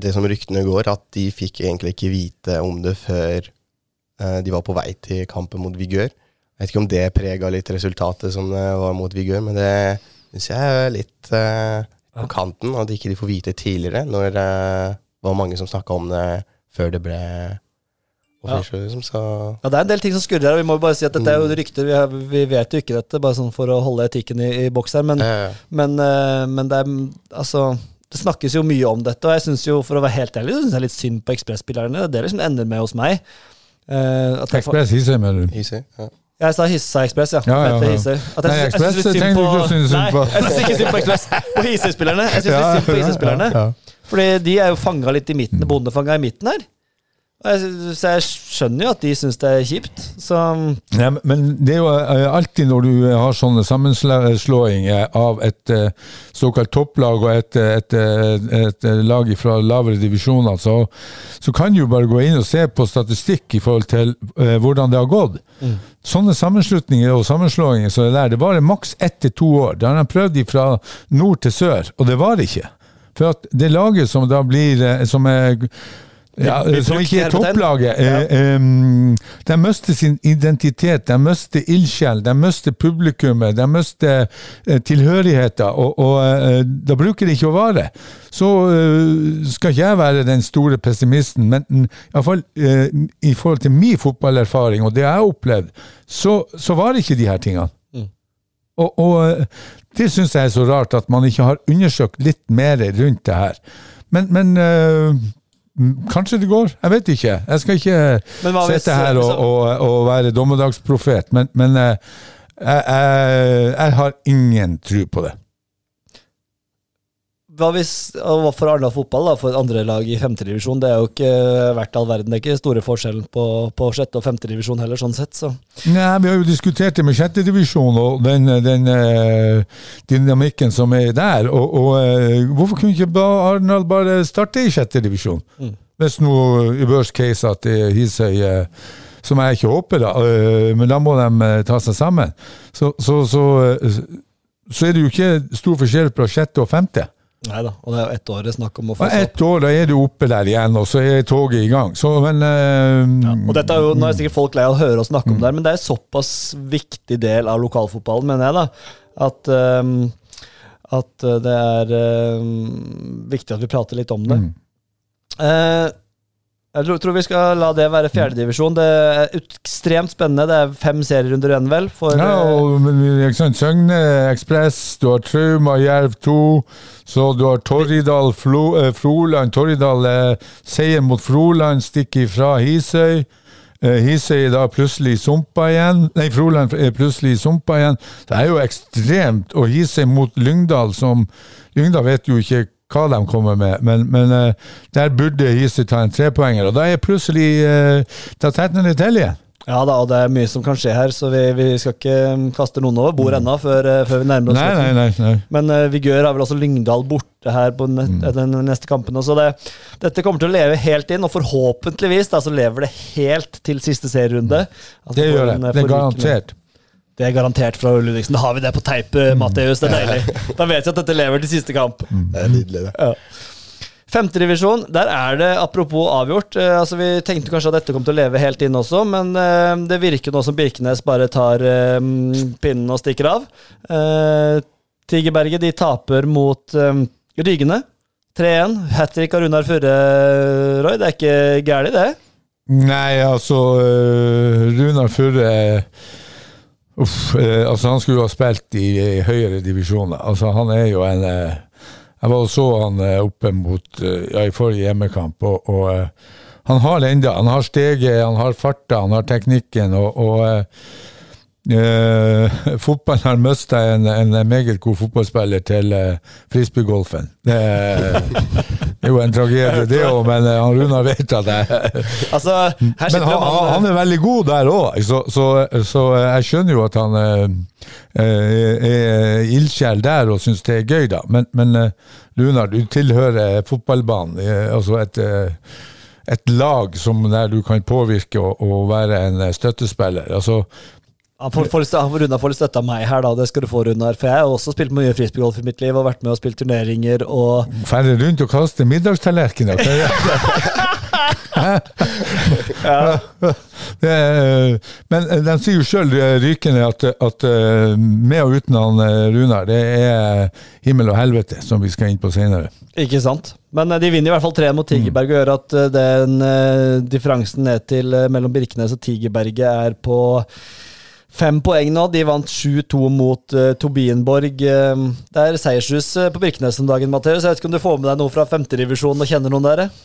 det som ryktene går, at de fikk egentlig ikke vite om det før eh, de var på vei til kampen mot Vigør. Jeg vet ikke om det prega litt resultatet som det var mot Vigør, men det syns jeg er litt eh, på kanten, at ikke de får vite tidligere, når eh, det var mange som snakka om det før det ble official, liksom, Ja, Det er en del ting som skurrer her, vi må jo bare si at dette er jo Mm. rykter. Vi, har, vi vet jo ikke dette, bare sånn for å holde etikken i, i boks her. Men, eh, men, eh, men det er altså det snakkes jo mye om dette, og jeg synes jo, for å være helt ærlig, synes jeg litt synd på Ekspress-spillerne. Det liksom ender med hos meg. Uh, Ekspress Hisøy, mener du? Hisøy, ja. jeg sa Hissa Ekspress, ja. Ja, ja, ja. At jeg Nei, Ekspress trenger du ikke å synes synd på. Nei, jeg synes ikke synd på Ekspress. På Hisøy-spillerne. Jeg synes ja, synd på Hisøy-spillerne. Ja, ja. Fordi de er jo fanga litt i midten, bondefanga i midten her. Så jeg skjønner jo at de syns det er kjipt. Så Ja, men- det er jo eh, alltid når du har sånne sammenslåinger av et eh, såkalt topplag og et, et, et, eh, et, eh, lag fra lavere divisjoner, så, så kan du jo bare gå inn og se på statistikk i forhold til eh, hvordan det har gått. Sånne sammenslutninger og sammenslåinger som det der, det varer maks ett til to år. Da har de prøvd fra nord til sør, og det var ikke. For at det laget som da blir eh, som er Ja, som ikke er topplaget. Ja. de mister sin identitet, de mister ildsjel, de mister publikummet, de mister eh, tilhørigheten, og, og eh, da bruker det ikke å vare. Så eh, skal ikke jeg være den store pessimisten, men mm, i, fall, eh, i forhold til min fotballerfaring og det jeg har opplevd, så, så var det ikke de her tingene. Og, og eh, det syns jeg er så rart, at man ikke har undersøkt litt mer rundt det her. Men, men eh, mm, kanskje det går, jeg vet ikke. Jeg skal ikke hvis- sitte her og, og, og være dommedagsprofet, men, men eh, jeg, jeg, jeg har ingen tro på det. Hva hvis, For Arendal fotball, da, for andre lag i femtedivisjon, det er jo ikke verdt all verden. Det er ikke store forskjellen på, på sjette- og femtedivisjon heller, sånn sett. Så. Nei, Vi har jo diskutert det med sjettedivisjon og den, den eh, dynamikken som er der. Og, og eh, Hvorfor kunne ikke Arendal bare starte i sjettedivisjon? Mm. Hvis nå i worst case at det Hisøy eh, Som jeg ikke håper, da, men da må de ta seg sammen. Så, så, så, så er det jo ikke stor forskjell fra sjette og femte. Nei da, og det er jo ett år det er snakk om å få seg ett år, da er du oppe der igjen, og så er toget i gang. Så, men uh, Ja, og dette er jo, Nå er sikkert folk lei av å høre og snakke om det, her, men det er en såpass viktig del av lokalfotballen, mener jeg, da, at, um, at eh, det er um, viktig at vi prater litt om det. Mm. Eh, jeg tror, vi skal la det være fjerdedivisjon. Det er ekstremt spennende. Det er fem serierunder igjen, vel? For, Ja, eh, og Søgne Ekspress, du har Trauma, Jerv 2, så du har Torridal, Flo, eh, Froland. Torridal eh, seier mot Froland, stikker ifra Hisøy. Eh, Hisøy er da plutselig sumpa igjen. Nei, Froland er plutselig sumpa igjen. Det er jo ekstremt. Og Hisøy mot Lyngdal, som Lyngdal vet jo ikke hva de kommer med, men, men eh, der burde Hisøy ta en trepoenger. Og da er plutselig eh, Da tetner det til igjen. ja da, og det er mye som kan skje her, så vi, vi skal ikke mm, kaste noen over bord ennå før, eh, før vi nærmer oss Nei, nei, nei. Men uh, Vigør har vel også Lyngdal borte her på ne Mm. den neste kampen. Så det, dette kommer til å leve helt inn, og forhåpentligvis da, så lever det helt til siste serierunde. At vi Det gjør det. Det er garantert. Det er garantert fra Ludvigsen. Da har vi det på teip, eh, Det er deilig. <laughs> Da vet vi at dette lever til siste kamp. Det er nydelig, det. Femtedivisjon, der er det apropos avgjort. Eh, altså Vi tenkte kanskje at dette kom til å leve helt inn også, men eh, det virker nå som Birkenes bare tar eh, pinnen og stikker av. Eh, Tigerberget de taper mot eh, Rygene. 3-1. Hat trick av Runar Furre, Roy. Det er ikke gærent, det? Nei, altså øh, Runar Furre Uff. eh, altså Han skulle jo ha spilt i, i høyere divisjoner. Altså Han er jo en eh, Jeg var og så han eh, oppe mot øh, Ja, i forrige hjemmekamp, og, og øh, han har det ennå. Han har steget, han har farta, han har teknikken, og, og øh, <laughs> fotballen har mista en, en meget god fotballspiller til frisbeegolfen. Det <laughs> jo en tragedie, det òg, men øh, han Runar vet at jeg Altså, men han, han, er veldig god der òg, så, så, så jeg skjønner jo at han eh, eh, er ildsjel der og syns det er gøy, da. Men, men Runar, du tilhører fotballbanen, eh, altså et, eh, et lag som der du kan påvirke og, og være en eh, støttespiller. Altså, Han Runar får litt støtte av meg her, da. Det skal du få, Runar. For jeg har også spilt mye frisbeegolf i mitt liv og vært med og spilt turneringer og Færre rundt og kaste middagstallerkener. <laughs> ja. er- Men eh, de sier jo sjøl, Rykende, at, at eh, med og uten han eh, Runar, det er himmel og helvete, som vi skal inn på senere. Ikke sant? Men eh, de vinner i hvert fall tre mot Tigerberg og gjør at eh, den eh, differansen ned til eh, mellom Birkenes og Tigerberget er på fem poeng nå. De vant 7-2 mot uh, Tobienborg. Uh, det er seiershus eh, på Birkenes om dagen, Matheus. Jeg vet ikke om du får med deg noe fra femtedivisjonen og kjenner noen der? eh?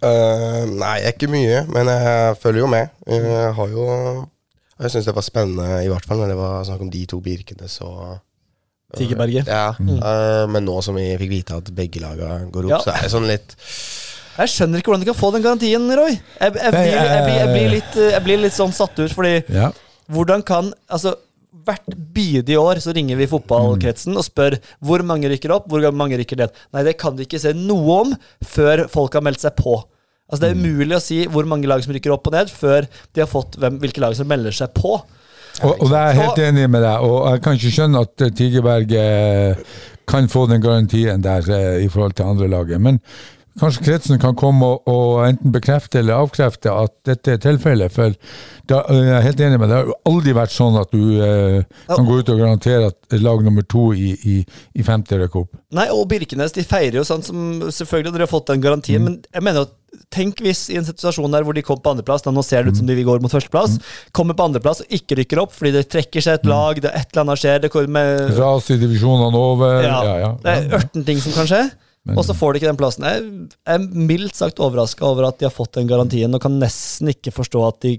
Eh, nei, ikke mye, men jeg følger jo med. Jeg har jo Jeg syns det var spennende, i hvert fall når det var snakk om de to Birkenes og eh, Tigerberget. Ja, eh, men nå som vi fikk vite at begge laga går opp, Ja. så er det sånn litt Jeg skjønner ikke hvordan de kan få den garantien, Roy. Jeg, jeg, blir, jeg, blir, jeg, blir, litt, eh, jeg blir litt sånn satt ut, fordi Ja. Hvordan kan Altså, hvert bidige år så ringer vi fotballkretsen og spør hvor mange rykker opp, hvor mange rykker ned. Nei, det kan de ikke se noe om før folk har meldt seg på. Altså, det er umulig å si hvor mange lag som rykker opp og ned, før de har fått hvem, hvilke lag som melder seg på. Og, og Jeg er helt enig med deg, og jeg kan ikke skjønne at Tigerberg eh, kan få den garantien der eh, i forhold til andre laget. Men kanskje kretsen kan komme og, og enten bekrefte eller avkrefte at dette er tilfellet. For da, jeg er helt enig med deg, det har jo aldri vært sånn at du eh, kan gå ut og garantere at lag nummer to i, i, i femte rykker opp. Nei, og Birkenes de feirer jo sånn som Selvfølgelig dere har fått den garantien, men jeg mener at Tenk hvis i en situasjon der hvor de kom på andreplass, nå ser det ut som de går mot førsteplass, kommer på andreplass og ikke rykker opp fordi det trekker seg et lag, det er et eller annet skjer det kommer, Ras i divisjonene over. ja, Ja, ja. Det er ørten ting som kan skje, og så får de ikke den plassen. Jeg er mildt sagt overraska over at de har fått den garantien, og kan nesten ikke forstå at, de,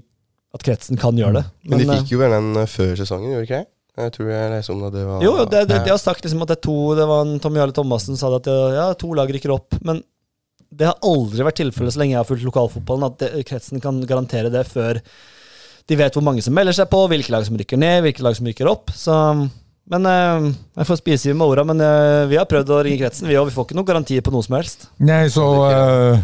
at kretsen kan gjøre det. Men de eh, fikk jo vel den eh, før sesongen, gjorde de ikke? Jeg tror jeg leste om det. det var, Jo, det, det, de har sagt liksom at det er to Det var en Tom Jarle Thomassen sa det at ja, to lag rykker opp. Men det har aldri vært tilfellet så lenge jeg har fulgt lokalfotballen, at det, kretsen kan garantere det før de vet hvor mange som melder seg på, hvilke lag som rykker ned, hvilke lag som rykker opp. Så Men eh, jeg får spise med orda, men eh, vi har prøvd å ringe kretsen, vi. Vi får ikke noen garantier på noe som helst. Nei, så uh,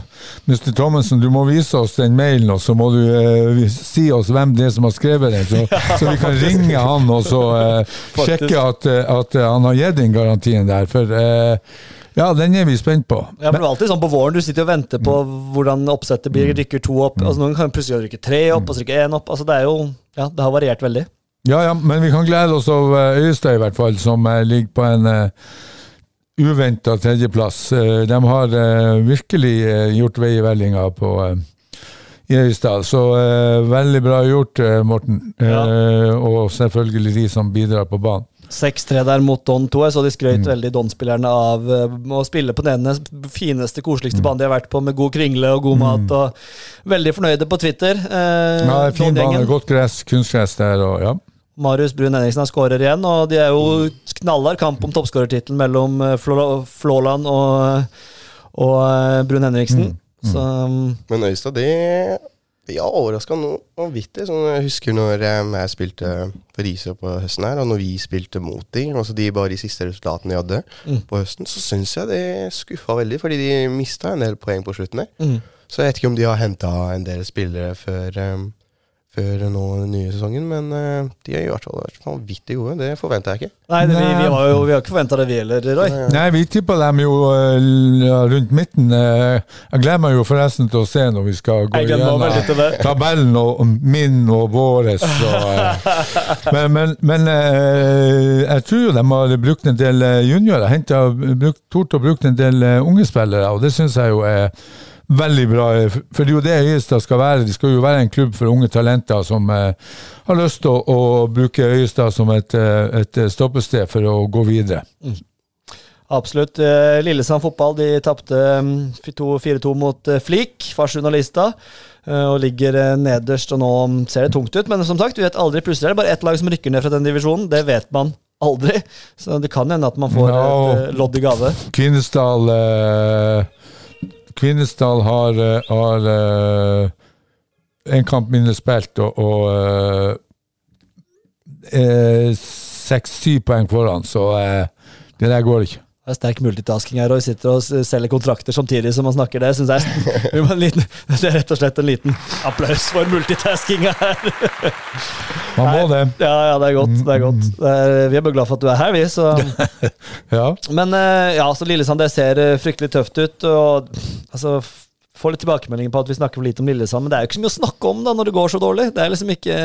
Mr. Thommessen, du må vise oss den mailen, og så må du uh, si oss hvem det er som har skrevet den, så, <laughs> så vi kan ringe han og så uh, sjekke at, eh, at eh, han har gitt den garantien der. For eh, ja, den er vi spent på. Ja, men det er alltid sånn på våren, Du sitter og venter på hvordan oppsettet blir. Rykker to opp. altså Noen kan plutselig rykke tre opp, og så rykker én opp. altså Det er jo, ja, det har variert veldig. Ja, ja, men vi kan glede oss over Øyestad, i hvert fall, som eh, ligger på en uh, uventa tredjeplass. Uh, de har uh, virkelig uh, gjort vei i vellinga på eh, i Øystad. Så eh, veldig bra gjort, eh, Morten. Eh, og selvfølgelig de som bidrar på banen. 6-3 der mot Don 2. Jeg så de skrøt veldig Don-spillerne av eh, å spille på den ene fineste, koseligste banen de har vært på, med god kringle og god mat. og Veldig fornøyde på Twitter. Eh, Ja, fin bane, godt gress, kunstgress der. og ja. Marius Brun Henriksen har skårer igjen, og det er jo knallhard kamp om toppskårertittelen mellom eh, Flåland og, og eh, Brun Henriksen. Så um, Men Øystad, de, de har overraska noe vanvittig. Sånn, jeg husker når eh, jeg spilte for Risør på høsten her, og når vi spilte mot de, altså de bare de siste resultatene de hadde Mm. på høsten, så syns jeg det skuffa veldig, fordi de mista en del poeng på slutten der. mm. Så jeg vet ikke om de har henta en del spillere før, eh, før nå den nye sesongen, men uh, de har i hvert fall vært vanvittig gode. Det forventa jeg ikke. Nei, det, vi, vi, har jo, vi har ikke forventa det, vi heller, Roy. Nei, vi tippa dem jo uh, rundt midten. Uh, Jeg gleder meg jo forresten til å se når vi skal gå det. tabellen og min og våres. Men men, men jeg tror jo de har brukt en del juniorer brukt, tort å bruke en del unge spillere, og det syns jeg jo er veldig bra. For det er jo det Øyestad skal være. De skal jo være en klubb for unge talenter som eh, har lyst til å, å bruke Øyestad som et, eh, et stoppested for å gå videre. Absolutt. Eh, Lillesand fotball de tapte mm, 4-2 mot eh, Flik, Farsund og Lista. eh, Og ligger nederst, og nå mm, ser det tungt ut. Men som sagt, vi vet aldri. Plutselig er det bare ett lag som rykker ned fra den divisjonen. Det vet man aldri. Så det kan hende at man får no. et lodd i gave. Kvinesdal eh, Kvinesdal har, eh, har eh, en kamp mindre spilt og, og eh, seks-syv poeng foran, så det der går ikke. Det er sterk multitasking her, og vi sitter og selger kontrakter samtidig som man snakker. Det synes jeg <laughs> en liten, <laughs> Det er rett og slett en liten applaus for multitaskinga her. Man må det. Ja, ja, det er godt. det er godt. Det er, vi er bare glad for at du er her, vi. Så. <laughs> Ja. Men eh, ja, så Lillesand det ser eh, fryktelig tøft ut. Og altså Får litt tilbakemeldinger på at vi snakker for lite om Lillesand, men det er jo ikke så mye å snakke om da når det går så dårlig. Det er liksom ikke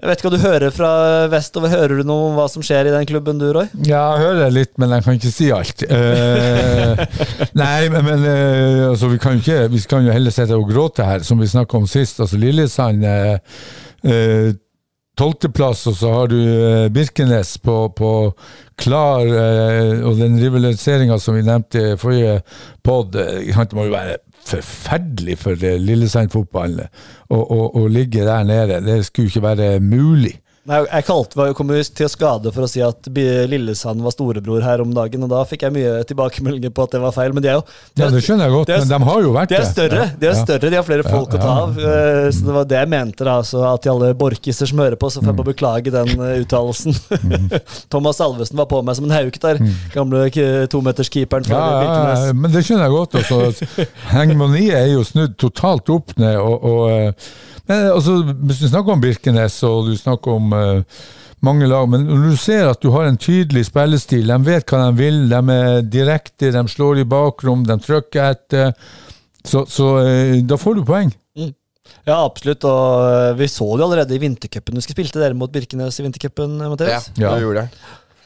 Jeg vet ikke hva du hører fra vestover. Hører du noe om hva som skjer i den klubben du, Roy? Ja, jeg hører litt, men jeg kan ikke si alt. Eh, <laughs> nei, men, men eh, altså, vi kan jo ikke Vi kan jo heller sitte og gråte her, som vi snakka om sist. Altså, Lillesand eh, Tolvteplass, og så har du Birkenes på, på klar Og den rivaliseringa som vi nevnte i forrige pod, det må jo være forferdelig for eh, Lillesand-fotballen å, ligge der nede. Det skulle ikke være mulig. Nei, jeg kalte, meg, kom til skade for å si at Lillesand var storebror her om dagen, og da fikk jeg mye tilbakemeldinger på at det var feil. Men de er jo de Ja, er- det skjønner jeg godt, de er- men de har jo vært De er det. større, Ja, de er større, de har flere folk å ta av. Eh, Så det var det jeg mente, da. Så at til alle borkiser som hører på, så Mm. får jeg bare beklage den eh, uttalelsen. <laughs> Thomas Alvesen var på meg som en hauk der. Gamle k- tometerskeeperen fra Mm. Ja, ja, ja, Birkenes. men det skjønner jeg godt. Altså. <laughs> Hegemoniet er jo snudd totalt opp ned. Og, og, eh, men altså, hvis du snakker om Birkenes og du snakker om uh, mange lag. Men når du ser at du har en tydelig spillestil, de vet hva de vil, de er direkte, de slår i bakrom, de trykker etter, så, så uh, da får du poeng. Ja, absolutt. Og eh, vi så det allerede i vintercupen. Husker spilte dere mot Birkenes i vintercupen, Mathias? Ja. det gjorde det.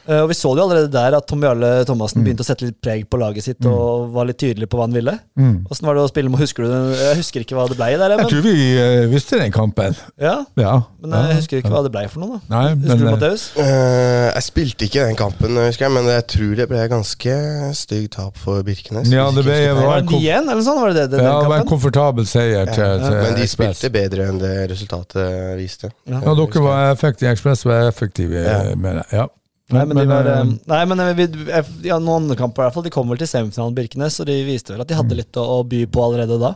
Eh, Og vi så det jo allerede der at Tom Jarle Thomassen Mm. begynte å sette litt preg på laget sitt og var litt tydelig på hva han ville. Mm. Åssen var det å spille med Husker du den? Jeg husker ikke hva det ble der, Jeg tror vi uh, visste den kampen. ja, Ja. men jeg husker ikke hva det ble for noe. da Nei, Husker du, men, du Matheus? Uh, jeg spilte ikke den kampen, husker jeg, men jeg tror det ble ganske stygg tap for Birkenes. Ja, det ble- feil. var en det kom- 9-1, eller sånn? Var det det, den, ja, det var en komfortabel seier til, Ja, til men de spilte bedre enn det resultatet viste. Ja. Ja, dere var effektive. Ekspress var effektive Ja. eh, med det. Ja. Nei, men, de var, eh, eh, nei, men eh, vi, vi- ja, noen andre kamper i hvert fall. De kom vel til semifinalen Birkenes, og de viste vel at de Mm. hadde litt å, å by på allerede da.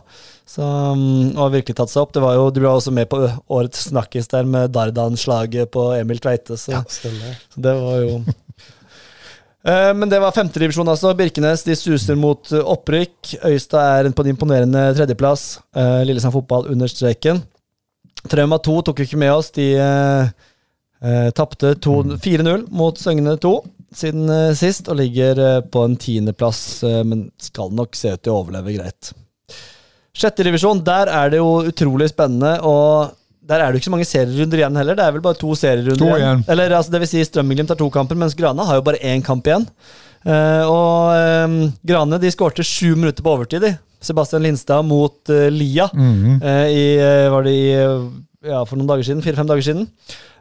Så, um, og har virkelig tatt seg opp. Det var jo, De ble også med på årets snakkis der med Dardan-slaget på Emil Tveite. Så, ja, så det var jo <laughs> Eh, Men det var femtedivisjon, altså. Birkenes de suser mot eh, opprykk. Øystad er på en imponerende tredjeplass. Eh, Lillesand fotball under streken. Trauma 2 tok jo ikke med oss. De eh, tapte 4-0 mot Søgne 2 siden eh, sist, og ligger eh, på en tiendeplass, eh, men skal nok se ut til å overleve greit. Sjette divisjon, der er det jo utrolig spennende, og der er det jo ikke så mange serierunder igjen heller. Det er vel bare to serierunder To igjen. Eller altså, det vil si Strømmeglimt tar har to kamper, mens Grana har jo bare én kamp igjen. Eh, og eh, Grane de skårte sju minutter på overtid, de. Sebastian Lindstad mot eh, Lia. mhm. eh, i, eh, var det i eh, ja, for noen dager siden, fire-fem dager siden.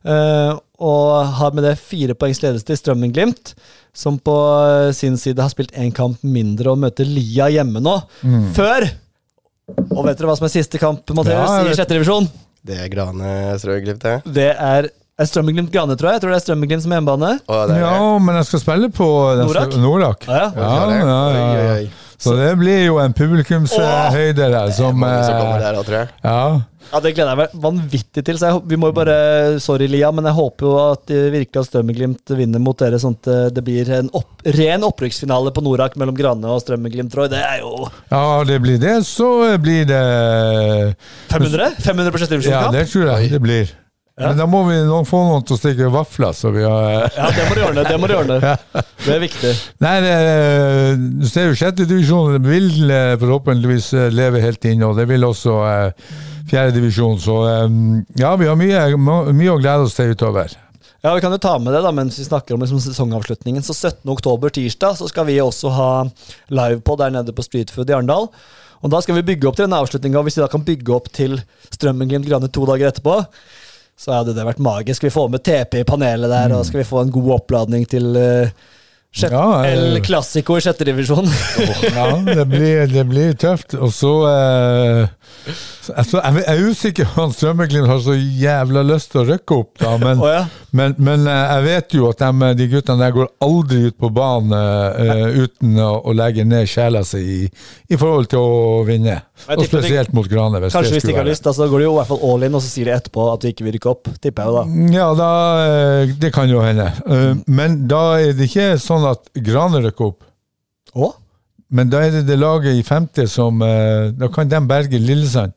Uh, og har med det fire poengs ledelse til Strømmen-Glimt, som på eh, sin side har spilt én kamp mindre og møter Lia hjemme nå. Mm. Før Og vet dere hva som er siste kamp, Mathias, Ja, i sjette divisjon? Det er Grane Strøglimt, det. Det er er Strømmen-Glimt Grane, tror jeg. Jeg tror det er Strømmen-Glimt som hjemmebane. Er Ja, men jeg skal spille på Norak? Norak. Ah, ja. Ja, ja, oi, ja, oi, ja. Så det blir jo en publikumshøyde der som eh, der, jeg. Ja. Ja, Det gleder jeg meg vanvittig til. Så jeg, vi må jo bare Sorry, Lia, men jeg håper jo at eh, virkelig at Strømmen-Glimt vinner mot dere, sånn at eh, det blir en opp, ren opprykksfinale på Norak mellom Grane og Strømmeglimt, Roy. Det er jo ja, det blir det, så blir det 500? 500 på sjette Ja, det tror jeg det blir. Men da må vi få noen til å stikke vafler, så vi har Ja, det må du gjøre. Det må du gjøre. <laughs> Det er viktig. Nei, det, du ser jo sjette divisjon vil eh, forhåpentligvis eh, leve helt inn, og det vil også eh, fjerde divisjon. Så eh, ja, vi har mye, mye å glede oss til utover. Ja, Vi kan jo ta med det da, mens vi snakker om liksom, sesongavslutningen. Så 17. oktober, tirsdag, så skal vi også ha livepod der nede på Streetfood i Arendal. Og Da skal vi bygge opp til denne avslutninga. Hvis vi da kan bygge opp til Strømmen-Glimt Grane to dager etterpå, så hadde det vært magisk. Vi får med TP i panelet der, og skal vi få en god oppladning til uh, Ja, eh, El Classico i sjette divisjon. <laughs> Ja, det blir, det blir tøft. Og så eh, altså, Jeg er usikker på om Strømmeglimt har så jævla lyst til å rykke opp, da, men, oh, ja. men, men eh, jeg vet jo at de, de guttene der går aldri ut på banen eh, uten å, å legge ned sjela si i, i forhold til å vinne. Og spesielt mot Grane. Hvis Kanskje hvis de ikke har lyst, da, så går de jo i hvert fall all in, og så sier de etterpå at de ikke vil rykke opp. Tipper jeg jo da. Ja, da, eh, det kan jo hende. Men da er det ikke sånn at Grane rykker opp. Å? Men da er det det laget i femte som eh, Da kan de berge Lillesand.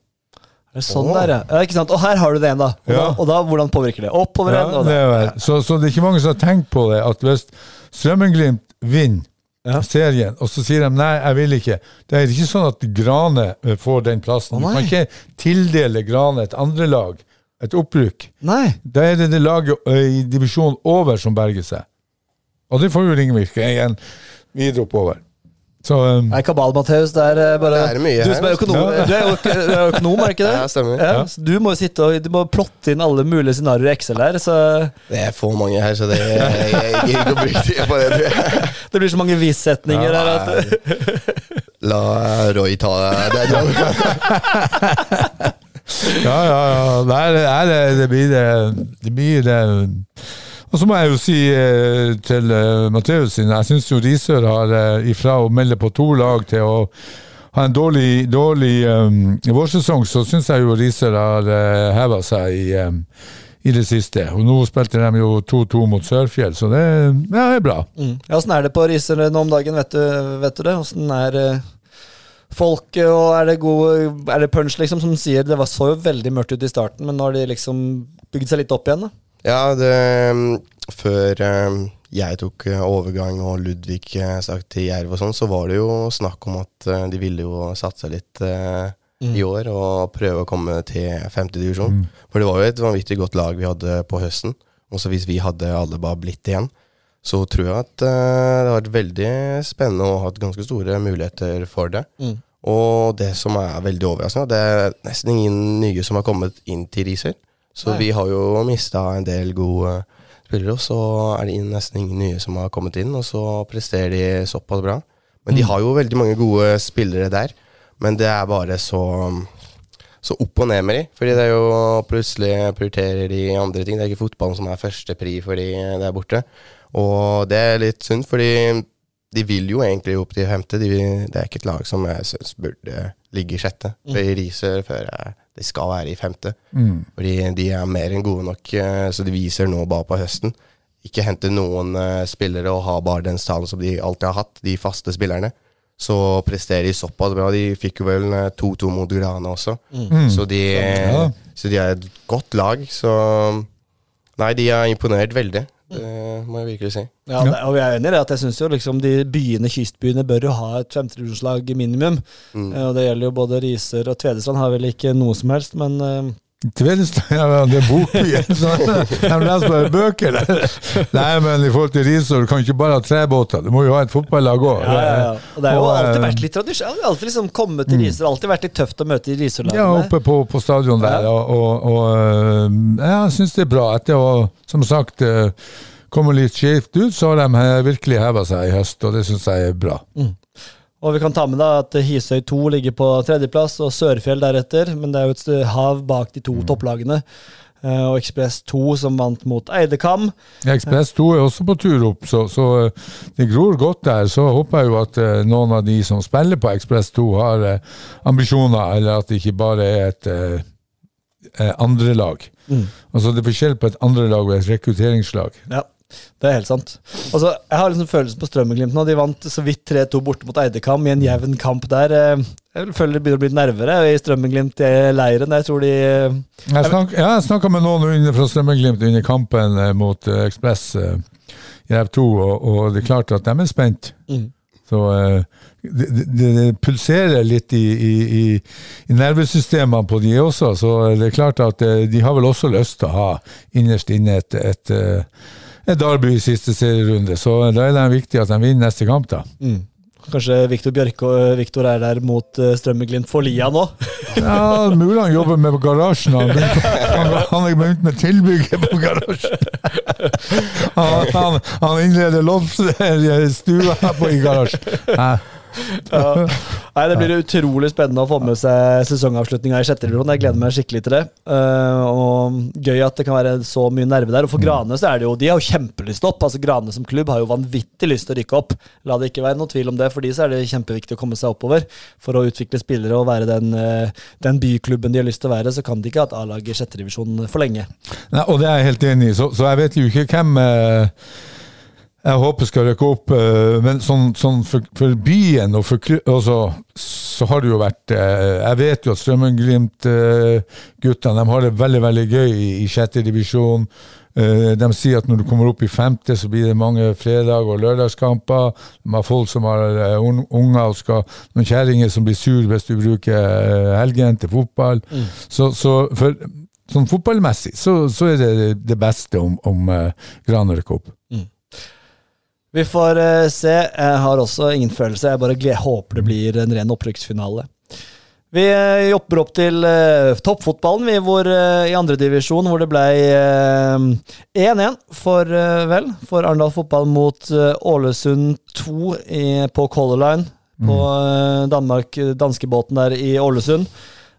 Er det sånn der, ja. ja. Ikke sant? Og her har du det igjen, da. Og, Ja. da, og da, hvordan påvirker det? Oppover Ja, igjen? og det er vel. Så, så det er ikke mange som har tenkt på det, at hvis Strømmen-Glimt vinner Ja. serien, og så sier de nei, jeg vil ikke, det er ikke sånn at Grane eh, får den plassen. Å, du nei. kan ikke tildele Grane et andre lag, et opprykk. Nei. Da er det det laget eh, i divisjonen over som berger seg. Og det får jo ringvirke igjen videre oppover. Så um, Nei, kabal, Matheus, det er eh, bare Det er mye Du som er økonom, ja. du er jo økonom, er det ikke det? Ja, stemmer. Ja, så du må jo sitte og du må plotte inn alle mulige scenarioer i Excel her, så Det er for mange her, så det jeg, jeg gidder ikke å bruke tid på det. <laughs> det blir så mange vissetninger ja, her at La Roy ta det. <laughs> Ja, ja, ja. Det, er, det, det blir det, det blir det. Og så må jeg jo si eh, til Matheus sin, jeg syns jo Risør har eh, ifra å melde på to lag til å ha en dårlig, dårlig um, vårsesong, så syns jeg jo Risør har uh, heva seg i, um, i det siste. Og nå spilte de jo 2-2 mot Sørfjell, så det, ja, er bra. mm. Ja, Åssen er det på Risør nå om dagen, vet du, vet du det? Åssen er eh, folk, og er det gode, Er det punch, liksom, som sier Det var, så jo veldig mørkt ut i starten, men nå har de liksom bygd seg litt opp igjen, da? Ja, det Før eh, jeg tok eh, overgang og Ludvig eh, stakk til Jerv og sånn, så var det jo snakk om at eh, de ville jo satse litt Mm. i år og prøve å komme til femtedivisjon. Mm. For det var jo et vanvittig godt lag vi hadde på høsten. Også hvis vi hadde alle bare blitt igjen, så tror jeg at det har vært veldig spennende og hatt ganske store muligheter for det. Mm. Og det som er veldig overraskende, det er nesten ingen nye som har kommet inn til Riser. Så Nei. vi har jo mista en del gode spillere, og så er det nesten ingen nye som har kommet inn, og så presterer de såpass bra. Men de Mm. har jo veldig mange gode spillere der, men det er bare så så opp og ned med de, fordi det er jo plutselig prioriterer de andre ting. Det er ikke fotballen som er førstepri for de der borte. Og det er litt synd, fordi de vil jo egentlig opp til femte. De, vil- det er ikke et lag som jeg syns burde ligge i sjette. I riser før jeg de skal være i femte. Mm. Fordi de er mer enn gode nok, eh, så de viser nå bare på høsten. Ikke hente noen eh, spillere og ha bare den stallen som de alltid har hatt, de faste spillerne. Så presterer de såpass bra. De fikk jo vel eh, 2-2 mot Grana også. Mm. Så, de, så de er et godt lag. Så Nei, de har imponert veldig. Det må jeg virkelig si. Ja, det, og jeg er enig i det at jeg synes jo liksom de byene, kystbyene bør jo ha et femtedivisjonslag minimum. Mm. Eh, Og det gjelder jo både Riser og Tvedestrand har vel ikke noe som helst, men eh, Tvedestrand, <laughs> er bokbyen. De leser bare bøker der. <laughs> Nei, men i forhold til Risør, du kan ikke bare ha trebåter. Du må jo ha et fotballag òg. ja, ja, ja. Og det har jo alltid eh, vært litt tradisjon. Det har alltid liksom kommet til Risør. Alltid vært litt tøft å møte i Ja, Risør-lagene. oppe på, på stadion der. Og, og, og øh, jeg syns det er bra. Etter å, som sagt, øh, komme litt skjevt ut, så har de virkelig heva seg i høst, og det syns jeg er bra. Og vi kan ta med da at Hisøy 2 ligger på tredjeplass, og Sørfjell deretter. Men det er jo et hav bak de to topplagene. Eh, Og Ekspress 2 som vant mot Eidekam. Ekspress 2 er også på tur opp, så, så øh, det gror godt der. Så håper jeg jo at øh, noen av de som spiller på Ekspress 2, har ambisjoner, eller at det ikke bare er et øh, eh, andre lag. Mm. Altså Det er forskjell på et andre lag og et rekrutteringslag. Ja, det er helt sant. Altså, jeg har liksom følelsen på Strømmeglimt nå. De vant så vidt 3-2 borte mot Eidekam i en jevn kamp der. Eh, Jeg føler det begynner å bli nervere i Strømmen-Glimt-leiren. Jeg tror de eh, Jeg snak, jeg snakka med noen fra Strømmeglimt under kampen eh, mot Ekspress eh, i F2, og, og det er klart at de er spent. Mm. Så det, det, det pulserer litt i, i, i, i nervesystemene på de også, så det er klart at de har vel også lyst til å ha innerst inne et, et derby i siste serierunde. Så da er det viktig at de vinner neste kamp, da. mm. Kanskje Viktor Bjørke og Viktor er der mot Strømmeglimt for lia nå? <laughs> Ja, mulig han jobber med garasjen. Han, <laughs> han, har begynt med tilbygget på garasjen. <laughs> Han, han, han innleder loftstua på i garasjen. Ja. Nei, Det blir utrolig spennende å få med seg sesongavslutninga i sjette divisjon. Jeg gleder meg skikkelig til det. Eh, og Gøy at det kan være så mye nerve der. Og for Grane så er det jo De har jo kjempelyst opp. Altså Grane som klubb har jo vanvittig lyst til å rykke opp. La det ikke være noe tvil om det. For de så er det kjempeviktig å komme seg oppover. For å utvikle spillere og være den, eh, den byklubben de har lyst til å være, så kan de ikke ha et A-lag i sjette divisjon for lenge. Nei, og det er jeg helt enig i, så, så jeg vet jo ikke hvem eh, jeg håper skal rykke opp, eh, men sånn, sånn for, for byen og for altså, så har det jo vært eh, Jeg vet jo at Strømmen-Glimt-guttene har det veldig veldig gøy i, i sjette divisjon. Eh, De sier at når du kommer opp i femte, så blir det mange fredag- og lørdagskamper. De har folk som har eh, unger og skal Noen kjerringer som blir sur hvis du bruker eh, helgen til fotball. Så, så for, sånn fotballmessig så, så er det det beste om, om Gran rykker opp. Vi får uh, se. Jeg har også ingen følelse. Jeg bare gled, håper det blir en ren opprykksfinale. Vi uh, jobber opp til uh, toppfotballen, vi, hvor, uh, i andredivisjon, hvor det ble eh, 1-1 for, vel, for Arendal fotball mot Ålesund 2 i, på Color Line. På eh, Danmark, danskebåten der i Ålesund.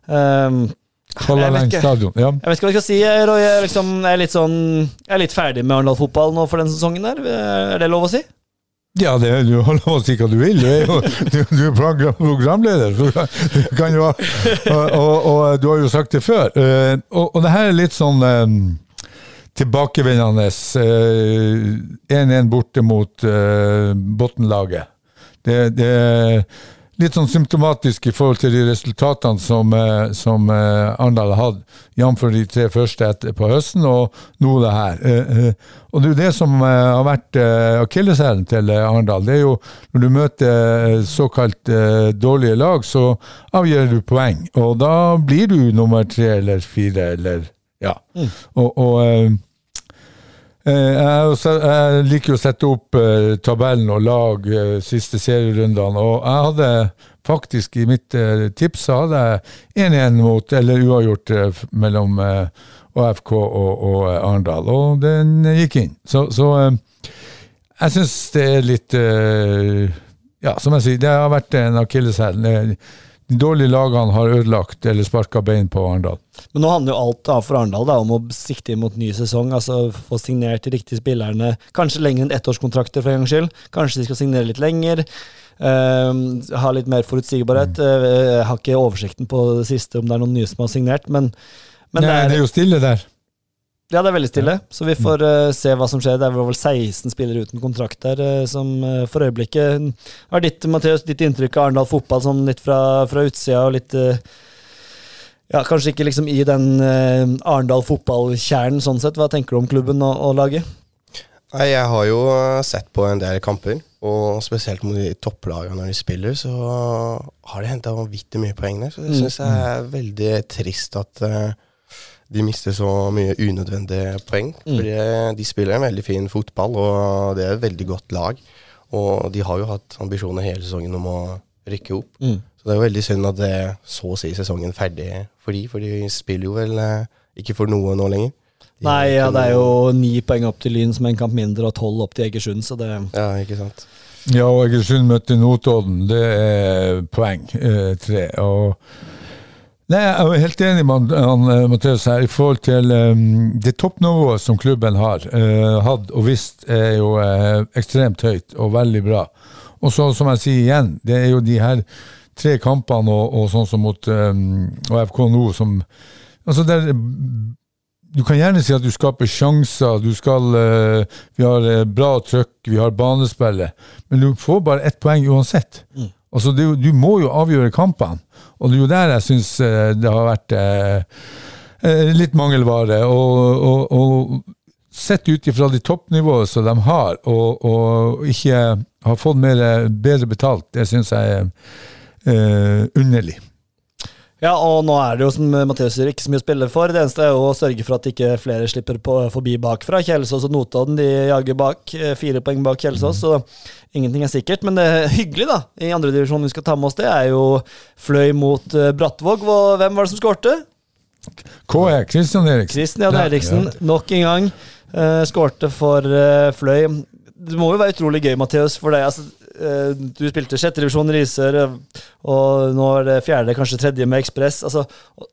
Um, Jeg vet ikke. jeg vet ikke hva jeg skal si, Roy. Jeg, er liksom, jeg, er litt sånn, jeg er litt ferdig med Arendal-fotball nå for den sesongen. her. Er det lov å si? Ja, det, du har lov å si hva du vil. Du er jo du, du er program, programleder. Så du kan jo, og, og, og du har jo sagt det før. Eh, og, og det her er litt sånn um, tilbakevendende. eh, 1-1 borte mot uh, bunnlaget. Det, det litt sånn symptomatisk i forhold til de resultatene som, eh, som eh, Arendal har hatt, jf. de tre første etter, på høsten, og nå det her. Eh, og det er jo det som har vært akilleshælen til Arendal. Det er jo når du møter såkalt dårlige lag, så avgjør du poeng. Og da blir du nummer tre eller fire eller ja. Og, og Eh, Er jeg liker å sette opp eh, tabellen og lag eh, siste serierundene, og jeg hadde faktisk i mitt eh, tips så hadde jeg 1-1 mot, eller uavgjort eh, mellom eh, AFK og, og eh, Arendal, og den eh, gikk inn. Så, så eh, jeg syns det er litt eh, Ja, som jeg sier, det har vært en akilleshæl. De dårlige lagene har ødelagt eller sparka bein på Arendal. Men nå handler jo alt da for Arendal om å sikte inn mot ny sesong. altså Få signert de riktige spillerne. Kanskje lenger enn ettårskontrakter for en gangs skyld. Kanskje de skal signere litt lenger. Uh, ha litt mer forutsigbarhet. Eh, Jeg har ikke oversikten på det siste om det er noen nye som har signert, men, men Nei, det, er, det er jo stille der. Ja, det er veldig stille. Så vi får uh, se hva som skjer. Det er vel 16 spillere uten kontrakt der, uh, som uh, for øyeblikket Hva er ditt, Mathias, ditt inntrykk av Arendal fotball sånn litt fra, fra utsida og litt ja, Kanskje ikke liksom i den uh, Arendal fotballkjernen, sånn sett. Hva tenker du om klubben og, og laget? Nei, jeg har jo sett på en del kamper, og spesielt mot de topplagene når de spiller, så har de henta vanvittig mye poeng der. Så det Mm. syns jeg er veldig trist at de mister så mye unødvendige poeng. Mm. Fordi de spiller en veldig fin fotball, og det er et veldig godt lag. Og de har jo hatt ambisjoner hele sesongen om å rykke opp. Mm. Så det er jo veldig synd at det er så å si sesongen ferdig for de, for de spiller jo vel eh, ikke for noe nå lenger. De Nei, ja, det er jo ni poeng opp til Lyn, som en kamp mindre, og tolv opp til Egersund, så det Ja, ikke sant. Ja, og Egersund møtte Notodden. Det er poeng. Eh, tre. Og Nei, Jeg er helt enig med eh, Mathias her i forhold til um, det toppnivået som klubben har uh, hatt og visst er jo uh, ekstremt høyt og veldig bra. Og så, som jeg sier igjen, det er jo de her tre kampene og, og sånn som mot um, FK nå som Altså der, du kan gjerne si at du skaper sjanser, du skal uh, Vi har bra trøkk, vi har banespillet, men du får bare ett poeng uansett. Altså, er du må jo avgjøre kampene, og det er jo der jeg syns det har vært eh, eh, litt mangelvare. Og, og, og sett ut ifra det toppnivået som de har, og, og ikke har fått mer, bedre betalt, det syns jeg er eh, underlig. Ja, og nå er det jo, som Mathias sier, ikke så mye å spille for. Det eneste er jo å sørge for at ikke flere slipper på, forbi bakfra. Kjelsås og Notodden de jager bak. eh, Fire poeng bak Kjelsås, så ingenting er sikkert. Men det er hyggelig, da, i andredivisjonen vi skal ta med oss, det er jo Fløy mot eh, Brattvåg. Hvem var det som skårte? KE, Kristian Eriksen. Kristian Ja, Eriksen, ja. nok en gang. Uh, skårte for uh, Fløy. Det må jo være utrolig gøy, Mathias, for deg. Altså, du spilte sjettedivisjon Risør, Riser, og nå er det fjerde, kanskje tredje med Ekspress. Altså,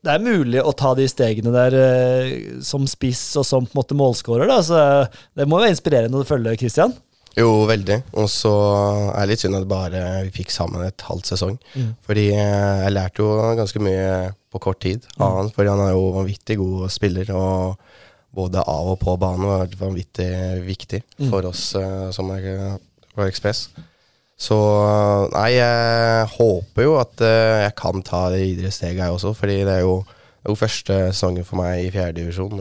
det er mulig å ta de stegene der eh, som spiss og som på en måte målskårer. Eh, det må jo være inspirerende å følge Kristian. Jo, veldig. Og så er det litt synd at bare vi fikk sammen et halvt sesong. Fordi eh, jeg lærte jo ganske mye på kort tid av han, fordi han er jo vanvittig god spiller. Og både av og på banen var vanvittig viktig for oss eh, som er på Ekspress. Så nei, jeg håper jo at eh, jeg kan ta det videre steget, jeg også. Fordi det er jo, det er jo første sesongen for meg i fjerdedivisjon.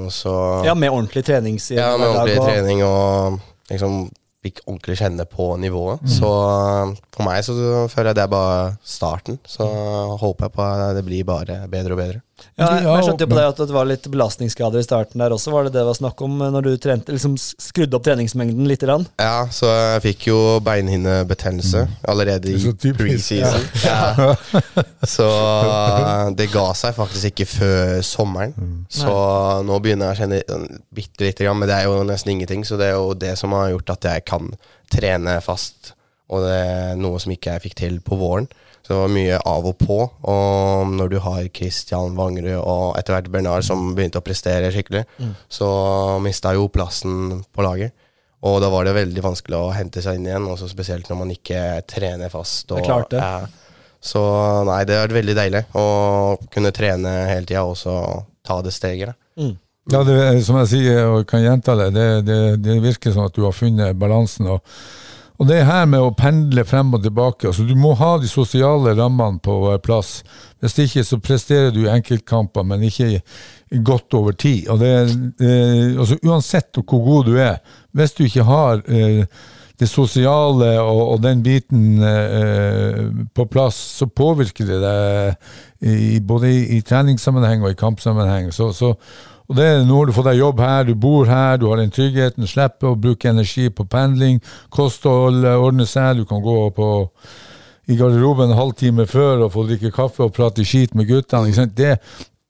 Ja, med ordentlig trening? ja, med ordentlig og- trening og liksom fikk ordentlig kjenne på nivået. Så uh, for meg så føler jeg det er bare starten. Så håper jeg på at det blir bare bedre og bedre. Ja, jeg, jeg skjønte jo på deg at det var litt belastningsskader i starten der også. Var det det det var snakk om når du trente, liksom skrudde opp treningsmengden litt? Grann? Ja, så jeg fikk jo beinhinnebetennelse allerede i preseason. Ja. Så uh, <laughs> det ga seg faktisk ikke før sommeren. Så nå begynner jeg å kjenne uh, bitte lite grann, men det er jo nesten ingenting. Så det er jo det som har gjort at jeg kan trene fast, og det er noe som ikke jeg fikk til på våren. Så det var mye av og på. Og når du har Christian Wangerud og etter hvert Bernard som begynte å prestere skikkelig, så mista jo plassen på laget. Og da var det veldig vanskelig å hente seg inn igjen, også spesielt når man ikke trener fast. Og, Det er klart det. Eh, Så nei, det har vært veldig deilig å kunne trene hele tida og så ta det steget. Mm. Ja, det, er- som jeg sier, og kan gjenta det, det, det, det virker som at du har funnet balansen. Og, Og det her med å pendle frem og tilbake altså Du må ha de sosiale rammene på plass. Hvis ikke så presterer du i enkeltkamper, men ikke godt over tid. Og det, eh, altså Uansett hvor god du er, hvis du ikke har eh, det sosiale og, og den biten eh, på plass, så påvirker det deg i, både i, i treningssammenheng og i kampsammenheng. Så, så, og det Nå har du fått deg jobb her, du bor her, du har den tryggheten, slipper å bruke energi på pendling. Kosthold ordner seg, du kan gå på i garderoben en halvtime før og få drikke kaffe og prate skit med guttene. Det,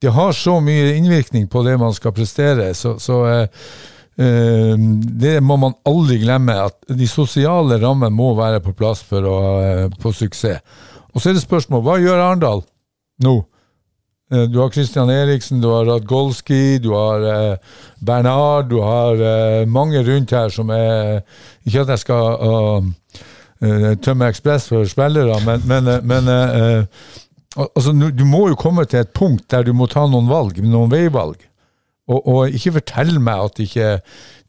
det har så mye innvirkning på det man skal prestere. Så, så eh, eh, det må man aldri glemme, at de sosiale rammene må være på plass for å eh, få suksess. Og så er det spørsmål hva gjør Arendal nå? Du har Christian Eriksen, du har Radgolski, du har eh, Bernard, du har eh, mange rundt her som er Ikke at jeg skal uh, uh, tømme Ekspress for spillere, men, men, eh, men eh, eh, altså, du må jo komme til et punkt der du må ta noen valg, noen veivalg. Og, og ikke fortell meg at ikke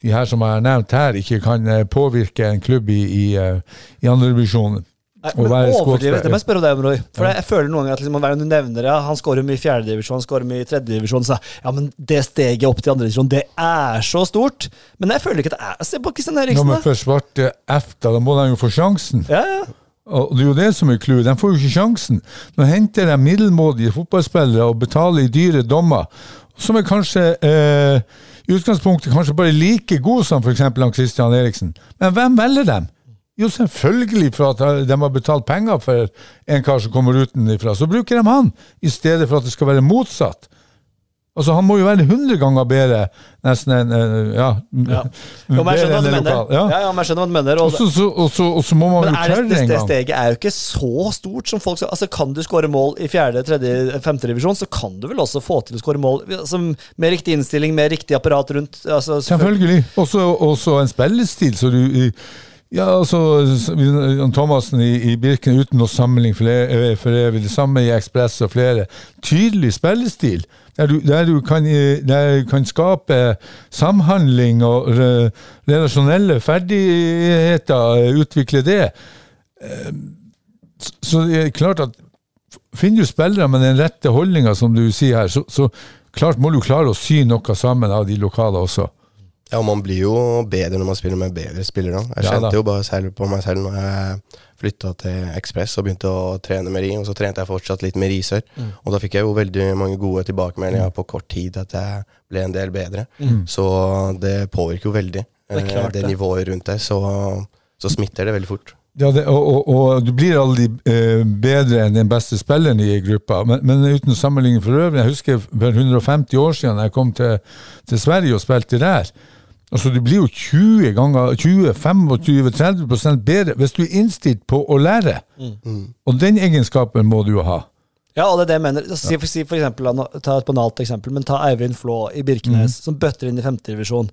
de her som jeg har nevnt her, ikke kan eh, påvirke en klubb i, i, eh, i andredivisjonen. Nei, men være overdrivet, skålspiller. det må jeg deg om, Roy. For jeg, jeg føler noen ganger at liksom, hver gang du nevner ja, han skårer mye i fjerdedivisjon, han skårer mye i tredjedivisjon, så ja, men det steget opp til andredivisjon, det er så stort. Men jeg føler ikke at det er Se på Kristian Eriksen, man først får svarte F, da, da må de jo få sjansen. Ja, ja. Og det er jo det som er clouet. De får jo ikke sjansen. Nå henter de middelmådige fotballspillere og betaler i dyre dommer, som er kanskje eh, i utgangspunktet kanskje bare like gode som f.eks. han Christian Eriksen. Men hvem velger dem? Jo, selvfølgelig for at de har betalt penger for en kar som kommer utenfra. Så bruker de han, i stedet for at det skal være motsatt. Altså, Han må jo være 100 ganger bedre nesten enn ja, ja. Jo, men jeg skjønner hva du mener. Ja. Ja. Ja, men jeg skjønner hva du mener. Og så, må man men jo det, tørre det, en det gang. steget er jo ikke så stort som folk skal Altså, Kan du skåre mål i fjerde, tredje, femte divisjon, så kan du vel også få til å skåre mål altså, med riktig innstilling, med riktig apparat rundt. Altså, Selvfølgelig. Også, også en spillestil, så du ja, altså, Thomassen i, i Birken, uten å sammenligne for, e- for evig, det samme i Ekspress og flere. Tydelig spillestil, der du, der du kan, eh, der du kan skape samhandling og re, relasjonelle ferdigheter, eh, utvikle det. Eh, Så det er klart at finner du spillere med den rette holdninga, som du sier her, så, så klart må du klare å sy noe sammen av de lokale også. Ja, og man blir jo bedre når man spiller med bedre spillere. Jeg Ja, kjente jo bare selv på meg selv når jeg flytta til Ekspress og begynte å trene med Ri, og så trente jeg fortsatt litt med Risør. Mm. Og da fikk jeg jo veldig mange gode tilbakemeldinger på kort tid at jeg ble en del bedre. Så det påvirker jo veldig Mm. Det klart eh, det det. nivået rundt deg, så, så smitter det veldig fort. Ja, det, og, og, og du blir aldri eh, bedre enn den beste spilleren i gruppa, men, men uten sammenligning for øvrig. Jeg husker for 150 år siden jeg kom til, til Sverige og spilte der. Altså, Du blir jo 20 ganger 20-25-30 bedre hvis du er innstilt på å lære. Og den egenskapen må du jo ha. Ja, og det er det jeg mener. Si for, si for eksempel, ta et banalt eksempel, men ta Eivind Flå i Birkenes, som bøtter inn i femtedivisjon.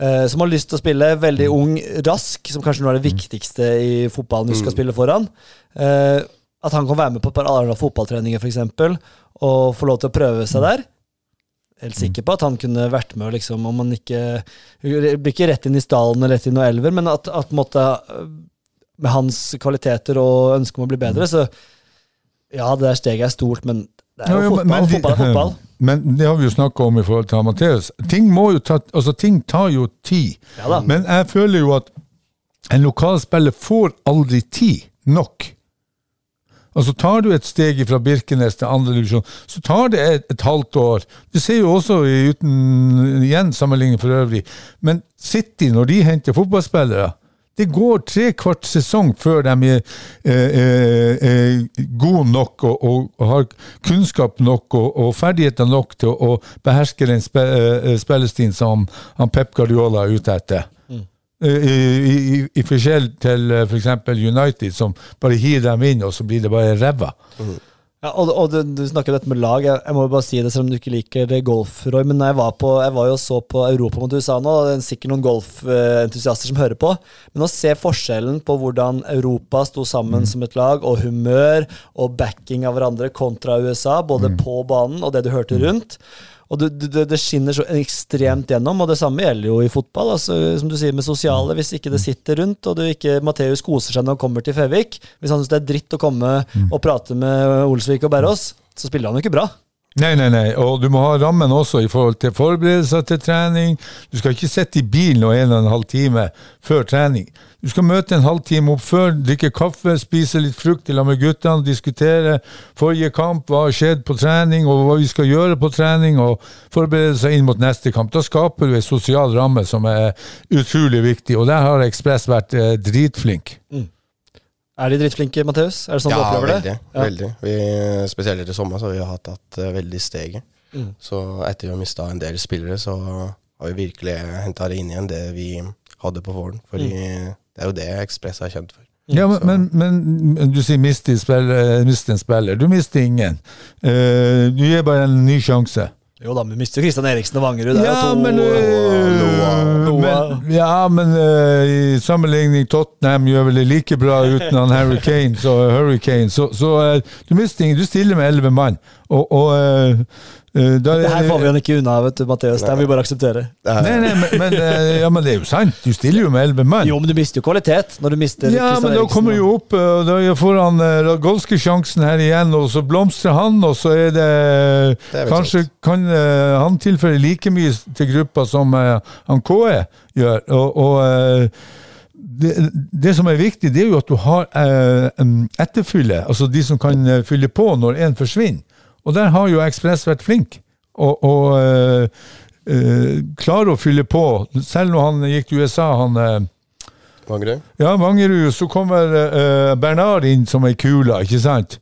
Uh, som har lyst til å spille, veldig ung, rask, som kanskje nå er det viktigste i fotballen du skal spille foran. Uh, at han kan være med på et par Arendal fotballtreninger, f.eks., og få lov til å prøve seg der. Helt sikker på at han kunne vært med, liksom, om han ikke Blir ikke rett inn i stallen eller rett inn i noen elver, men at, at måte, eh, med hans kvaliteter og ønske om å bli bedre, så ja, det der steget er stort, men det er jo ja, fotball. men- de- fotball er fotball. <laughs> Men det har vi jo snakka om i forhold til Amatheus. Ting, må jo ta, altså, ting tar jo tid. Ja. Men jeg føler jo at en lokalspiller får aldri tid nok. Altså Tar du et steg fra Birkenes til andre divisjon, så tar det et, et halvt år. Du ser jo også, uten igjen sammenligning for øvrig, men City, når de henter fotballspillere det går tre kvart sesong før de er eh, er, er gode nok og, og, har kunnskap nok og, og ferdigheter nok til å, beherske den eh, spillestilen som han Pep Guardiola er ute etter. Eh, I, i, i, I forskjell til f.eks. For United, som bare hiver dem inn, og så blir det bare ræva. Ja, og og du, du snakker dette med lag. Jeg, jeg må bare si det, selv om du ikke liker golf, Roy. Men jeg var, på, jeg var jo så på Europa mot USA nå. og Det er sikkert noen golfentusiaster som hører på. Men å se forskjellen på hvordan Europa sto sammen som et lag, og humør og backing av hverandre kontra USA, både på banen og det du hørte rundt. Og det, det, det skinner så ekstremt gjennom, og det samme gjelder jo i fotball. altså Som du sier med sosiale, hvis ikke det sitter rundt, og du ikke Matheus koser seg når han kommer til Fevik Hvis han syns det er dritt å komme og prate med Olsvik og Berrås, så spiller han jo ikke bra. Nei, nei, nei. Og du må ha rammen også i forhold til forberedelser til trening. Du skal ikke sitte i bilen og en og en halv time før trening. Du skal møte en halvtime opp før, drikke kaffe, spise litt frukt i lag med guttene, diskutere forrige kamp, hva har skjedd på trening, og hva vi skal gjøre på trening, og forberede seg inn mot neste kamp. Da skaper du en sosial ramme som er utrolig viktig, og der har Ekspress vært eh, dritflink. Er de drittflinke, Matheus? Er det sånn du Ja, opplever veldig. det? Ja. veldig. Vi, spesielt i sommer så har vi hatt tatt eh, veldig steget. Mm. Så etter vi har mista en del spillere, så har vi virkelig henta det inn igjen, det vi hadde på våren. Fordi Mm. det er jo det Ekspress er kjent for. Ja, men, men, men du sier miste, spiller, miste en spiller. Du mister ingen. Uh, du gir bare en ny sjanse. Jo da, vi mister Kristian Eriksen og Vangerud. Det er Ja, jo to men, Noah. Men, ja, men uh, i sammenligning Tottenham gjør vel det like bra uten han Harry Kane, så, Hurricane, så, så uh, du mister ingen. Du stiller med elleve mann. Og, og øh, der, Det her får vi han ikke unna, vet du, Matheus. Det må vi bare akseptere. Er, Nei, nei, men, men, øh, ja, men det er jo sant. Du stiller jo med elleve mann. Jo, men du mister jo kvalitet når du mister Ja, Christian men da kommer jo opp, øh, og da får han uh, Radgolski-sjansen her igjen, og så blomstrer han, og så er det, Det er Kanskje sant. kan han tilføre like mye til gruppa som han KE gjør. Og, og det, det som er viktig, det er jo at du har eh, etterfylle, altså de som kan eh, fylle på når en forsvinner. Og der har jo Ekspress vært flink. Og, og øh, øh, klarer å fylle på. Selv når han gikk til USA, han eh, Vangerud? ja, Vangerud, så kommer eh, Bernard inn som ei kule, ikke sant?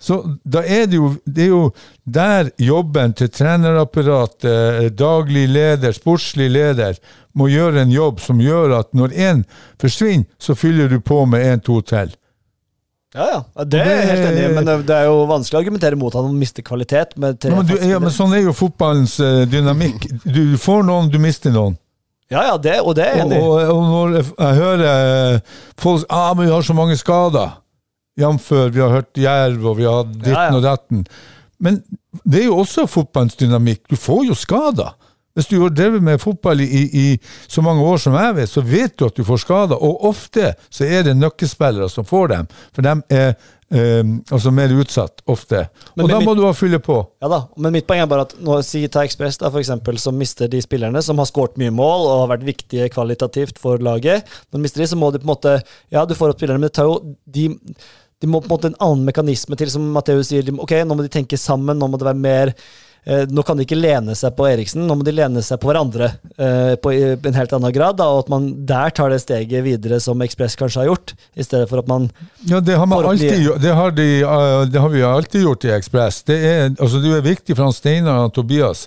Så da er det jo Det er jo der jobben til trenerapparat, eh, daglig leder, sportslig leder, må gjøre en jobb som gjør at når én forsvinner, så fyller du på med én, to til. Ja, ja. Det er jeg helt enig i, men det er jo vanskelig å argumentere mot han om å miste kvalitet. Ja, men, du, ja, men sånn er jo fotballens eh, dynamikk. Du får noen, du mister noen. ja, ja, det, og det er jeg enig i. og, og når jeg hører eh, folk ah, men vi har så mange skader, jf. vi har hørt Jerv og vi har ditten Ja, ja. og datten. Men det er jo også fotballens dynamikk. Du får jo skader. Hvis du har drevet med fotball i, i, så mange år som jeg vet, så vet du at du får skader. Og ofte så er det nøkkelspillere som får dem, for de er eh, altså mer utsatt ofte. Men og da må må du ha fylle på. Ja da, men mitt poeng er bare at nå, si ta Ekspress, da, for eksempel, som mister de spillerne som har skåret mye mål og har vært viktige kvalitativt for laget. Når de mister de, så må de på en måte Ja, du får opp spillerne, men det tar jo de de må på en måte en annen mekanisme til, som Matheus sier. De, ok, nå må de tenke sammen, nå må det være mer Nå kan de ikke lene seg på Eriksen, nå må de lene seg på hverandre eh, på en helt annen grad. Da, og at man der tar det steget videre som Ekspress kanskje har gjort, i stedet for at man Ja, det har, man alltid, det har, de, eh, det har vi alltid gjort i Ekspress. Det altså, det er viktig for han Steinar og Tobias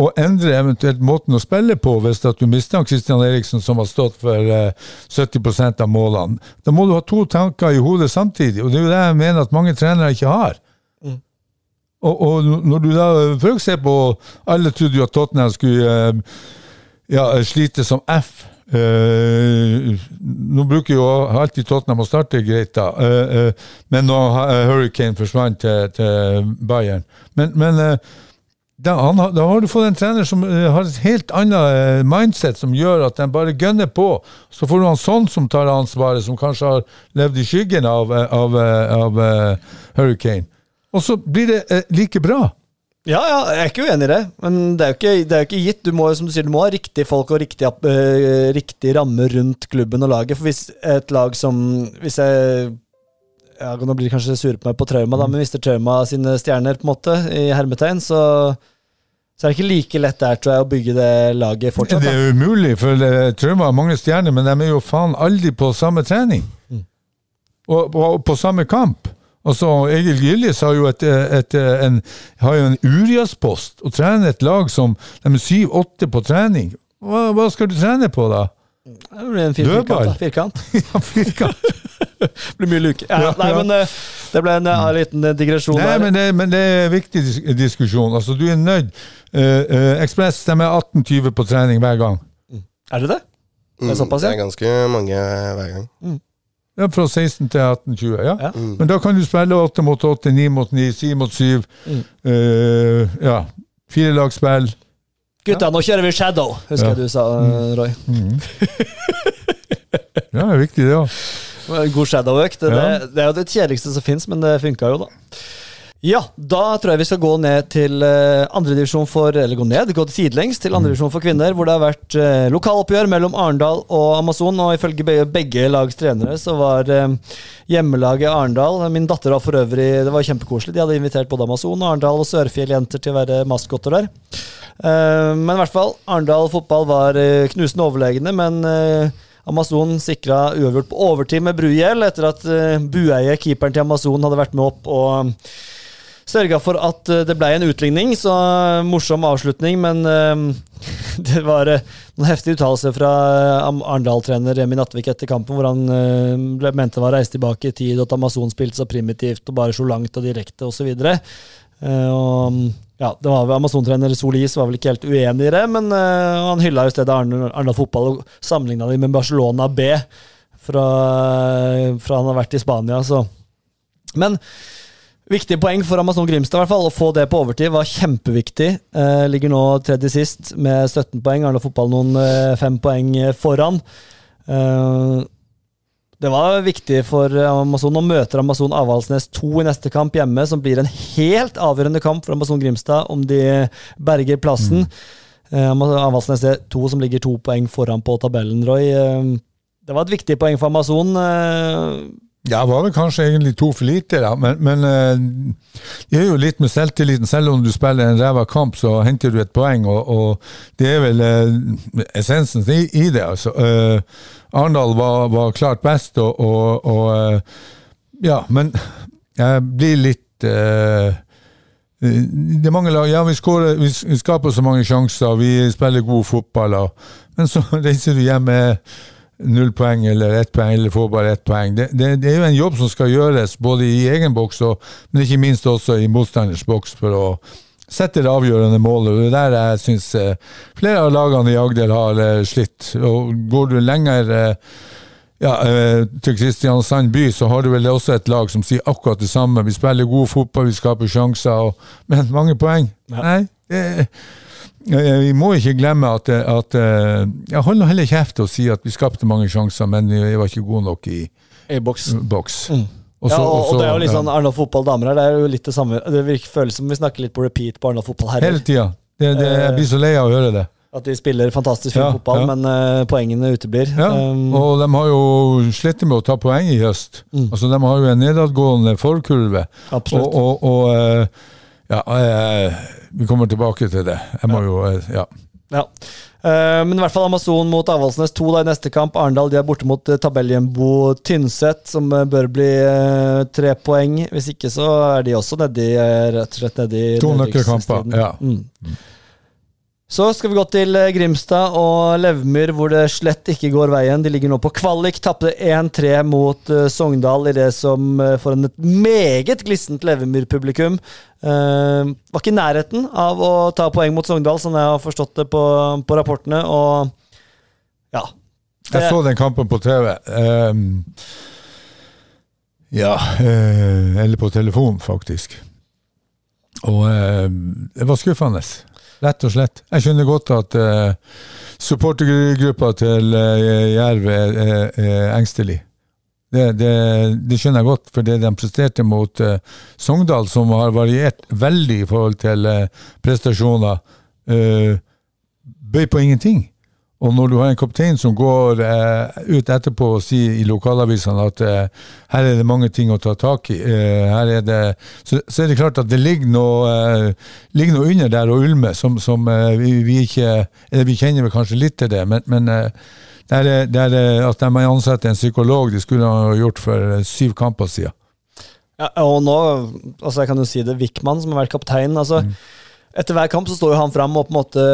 å endre eventuelt måten å spille på hvis at du mister han Christian Eriksen, som har stått for eh, 70% av målene. Da må du ha to tanker i hodet samtidig, og det er jo det jeg mener at mange trenere ikke har. Og, og når du da For eksempel, alle trodde jo at Tottenham skulle eh, ja, slite som F. Uh, nå bruker jo alltid Tottenham å starte greit, da. uh, uh, men nå har eh, Hurricane forsvant til, til Bayern. Men, men eh, da, han, da har du fått en trener som eh, har et helt annet eh, mindset, som gjør at de bare gønner på. Så får du han sånn som tar ansvaret, som kanskje har levd i skyggen av, eh, av, eh, av eh, Hurricane. Og så blir det eh, like bra. Ja, ja, jeg er ikke uenig i det, men det er jo ikke, det er jo ikke gitt. Du må, som du sier, du må ha riktig folk og riktig, app- øh, riktig ramme rundt klubben og laget. For hvis et lag som Hvis jeg ja, Nå blir de kanskje sure på meg på Trauma, da, men mister Trauma sine stjerner, på en måte, i hermetegn, så, så er det ikke like lett der, tror jeg, å bygge det laget fortsatt. Det Da. er umulig, for eh, Trauma har mange stjerner, men de er jo faen aldri på samme trening. Og, og på samme kamp. Altså, Egil Gillis har jo, et, et, en, har jo en Urias-post, og trener et lag som de er syv-åtte på trening. Hva, hva skal du trene på, da? Det blir en fin Dødball. firkant. da. Firkant. <laughs> Ja, firkant. Det <laughs> blir mye luke. Ja, nei, men øh, det ble en en liten digresjon Nei, der. men det, men det er en viktig diskusjon. Altså, du er nødt uh, Ekspress de er 18-20 på trening hver gang. Er det det? Det er såpass, ja. det er ganske mange hver gang. Ja, Fra 16 til 18-20. ja. Ja. Men da kan du spille 8 mot 8, 9 mot 9, 7 mot 7. Mm. Uh, ja, Firelagsspill. Gutta, nå kjører vi Shadow, husker Ja. jeg du sa, Roy. <laughs> Ja, det er viktig, det òg. God Shadow-økt. Det, Ja. det er jo det kjedeligste som fins, men det funka jo, da. Ja, da tror jeg vi skal gå ned til uh, andredivisjon for Eller gå ned, gå til sidelengs til andredivisjon for kvinner, hvor det har vært eh, lokaloppgjør mellom Arendal og Amazon. Og ifølge begge, begge lags trenere så var eh, hjemmelaget Arendal Min datter var for øvrig Det var kjempekoselig. De hadde invitert både Amazon, Arendal og Sørfjell-jenter til å være maskotter der. Eh, men i hvert fall, Arendal fotball var uh, knusende overlegne, men eh, Amazon sikra uavgjort på overtid med brugjell etter at uh, Bueie, keeperen til Amazon, hadde vært med opp og sørga for at eh, det ble en utligning. Så eh, morsom avslutning, men eh, <laughs> det var noen heftige uttalelser fra Arendal-trener Remi Nattvik etter kampen, hvor han ble, mente var reist tilbake i tid, og at Amazon spilte så primitivt og bare så langt og direkte osv. Ja, det var vel Amazon-trener Solis var vel ikke helt uenig i det, men han hylla i stedet Arendal fotball og sammenligna dem med Barcelona B fra, fra han har vært i Spania. Så. Men viktige poeng for Amazon Grimstad. i hvert fall, Å få det på overtid var kjempeviktig. Eh, ligger nå tredje sist med 17 poeng. Arendal fotball noen eh, fem poeng foran. Eh, det var viktig for Amazon. Nå møter Amazon Avaldsnes 2 i neste kamp hjemme, som blir en helt avgjørende kamp for Amazon Grimstad om de berger plassen. Eh, Avaldsnes er 2 som ligger to poeng foran på tabellen, Roy. Eh, det var et viktig poeng for Amazon. Ja, var vel kanskje egentlig to for lite, da. Men, men eh, det er jo litt med selvtilliten. Selv om du spiller en ræva kamp, så henter du et poeng, og, og det er vel eh, essensen i, i det. altså. Eh, Arendal var, var klart best, og, og, og eh, Ja, men jeg blir litt eh, det er mange lag, ja vi, skårer, vi skaper så mange sjanser, vi spiller god fotball, og, men så <laughs> reiser du hjem med null poeng eller ett poeng, eller får bare ett poeng. Det, det, det er jo en jobb som skal gjøres, både i egen boks, og, men ikke minst også i motstanders boks, for å sette det avgjørende målet. Det er der jeg syns eh, flere av lagene i Agder har eh, slitt. Og går du lenger eh, ja, til Kristiansand by, så har du vel også et lag som sier akkurat det samme. Vi spiller god fotball, vi skaper sjanser, og, men mange poeng? Nei. Det, vi må ikke glemme at, eh, at eh, Jeg holder heller kjeft og sier at vi skapte mange sjanser, men vi var ikke gode nok i I boks. boks. Mm. Også, ja, og, også, og det er jo litt sånn Arendal fotball damer her, det er jo litt det samme. Det virker, føles som vi snakker litt på repeat på Arendal fotball herrer. Hele tida. Det, det, jeg blir så lei av å høre det. At de spiller fantastisk fin Ja, fotball, ja. men uh, poengene uteblir. Ja, Um, og de har jo slitt med å ta poeng i høst. Mm. Altså, De har jo en nedadgående forkurve. absolutt. Og, og, og eh, ja, jeg, vi kommer tilbake til det. Jeg må jo eh, Ja. Ja. Eh, men i hvert fall Amazon mot Avaldsnes 2 da i neste kamp. Arendal de er borte mot tabelljumbo Tynset, som eh, bør bli eh, tre poeng. Hvis ikke så er de også nedi, rett og slett nedi To nøkkelkamper. Ja. Mm. Så skal vi gå til eh, Grimstad og Levmyr, hvor det slett ikke går veien. De ligger nå på kvalik. Tapte 1-3 mot eh, Sogndal i det som eh, for en et meget glissent Levemyr-publikum Uh, var ikke i nærheten av å ta poeng mot Sogndal, sånn jeg har forstått det på, på rapportene. Og ja. Jeg så den kampen på TV. Um, ja Uh, Eller på telefon, faktisk. Og uh, det var skuffende. Rett og slett. Jeg skjønner godt at uh, supportergruppa til uh, Jerv er, er, er engstelig. Det, det, det skjønner jeg godt, for det de presterte mot uh, Sogndal, som har variert veldig i forhold til prestasjoner, bøy på ingenting. Og når du har en kaptein som går eh, ut etterpå og sier i lokalavisene at eh, her er det mange ting å ta tak i, eh, er det, så, så er det klart at det ligger noe, eh, ligger noe under der og ulmer som, som eh, vi, vi ikke Eller vi kjenner vel kanskje litt til det, men, men eh, det er, det er eh, at de har ansatt en psykolog, de skulle ha gjort for syv kamper siden. Ja, og nå, altså jeg kan jo si det, Wickman som har vært kaptein. altså Etter hver kamp så står jo han fram og på en måte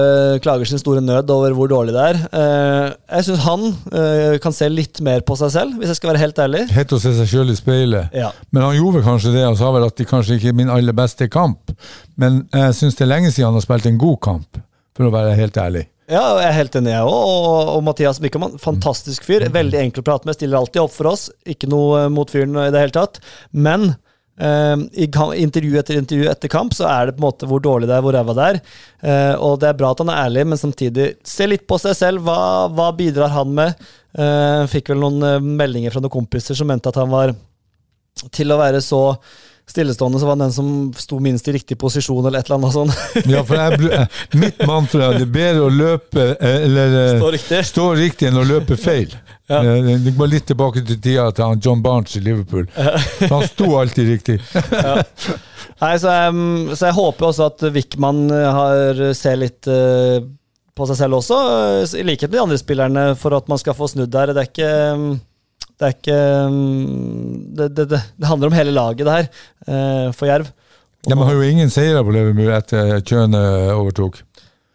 klager sin store nød over hvor dårlig det er. Eh, jeg syns han eh, kan se litt mer på seg selv, hvis jeg skal være helt ærlig. Helt å se seg sjøl i speilet. Ja. Men han gjorde kanskje det, og sa vel at det kanskje ikke er min aller beste kamp. Men jeg syns det er lenge siden han har spilt en god kamp, for å være helt ærlig. Ja, jeg er helt enig, jeg òg. Og, og Mathias Mikkelmann, fantastisk fyr. Veldig enkel å prate med, stiller alltid opp for oss. Ikke noe eh, mot fyren i det hele tatt. Men I intervju etter intervju etter kamp så er det på en måte hvor dårlig det er, hvor ræva det er. Eh, og det er bra at han er ærlig, men samtidig se litt på seg selv. Hva, hva bidrar han med? Eh, fikk vel noen eh, meldinger fra noen kompiser som mente at han var til å være så stillestående, så var han den som sto minst i riktig posisjon, eller et eller annet sånt. <laughs> Ja, for jeg, eh, mitt mantra er det er bedre å løpe eh, eller eh, Stå riktig. stå riktig enn å løpe feil. Ja. Det går litt tilbake til tida til han John Barnes i Liverpool. Han sto alltid riktig. <laughs> Nei, så jeg, så jeg håper også at Wickman har, ser litt på seg selv også, i likhet med de andre spillerne, for at man skal få snudd der. Det er ikke Det er ikke Det, det, det, det handler om hele laget, det her, eh, for Jerv. De har jo ingen seire på Levermur etter Kjøne overtok.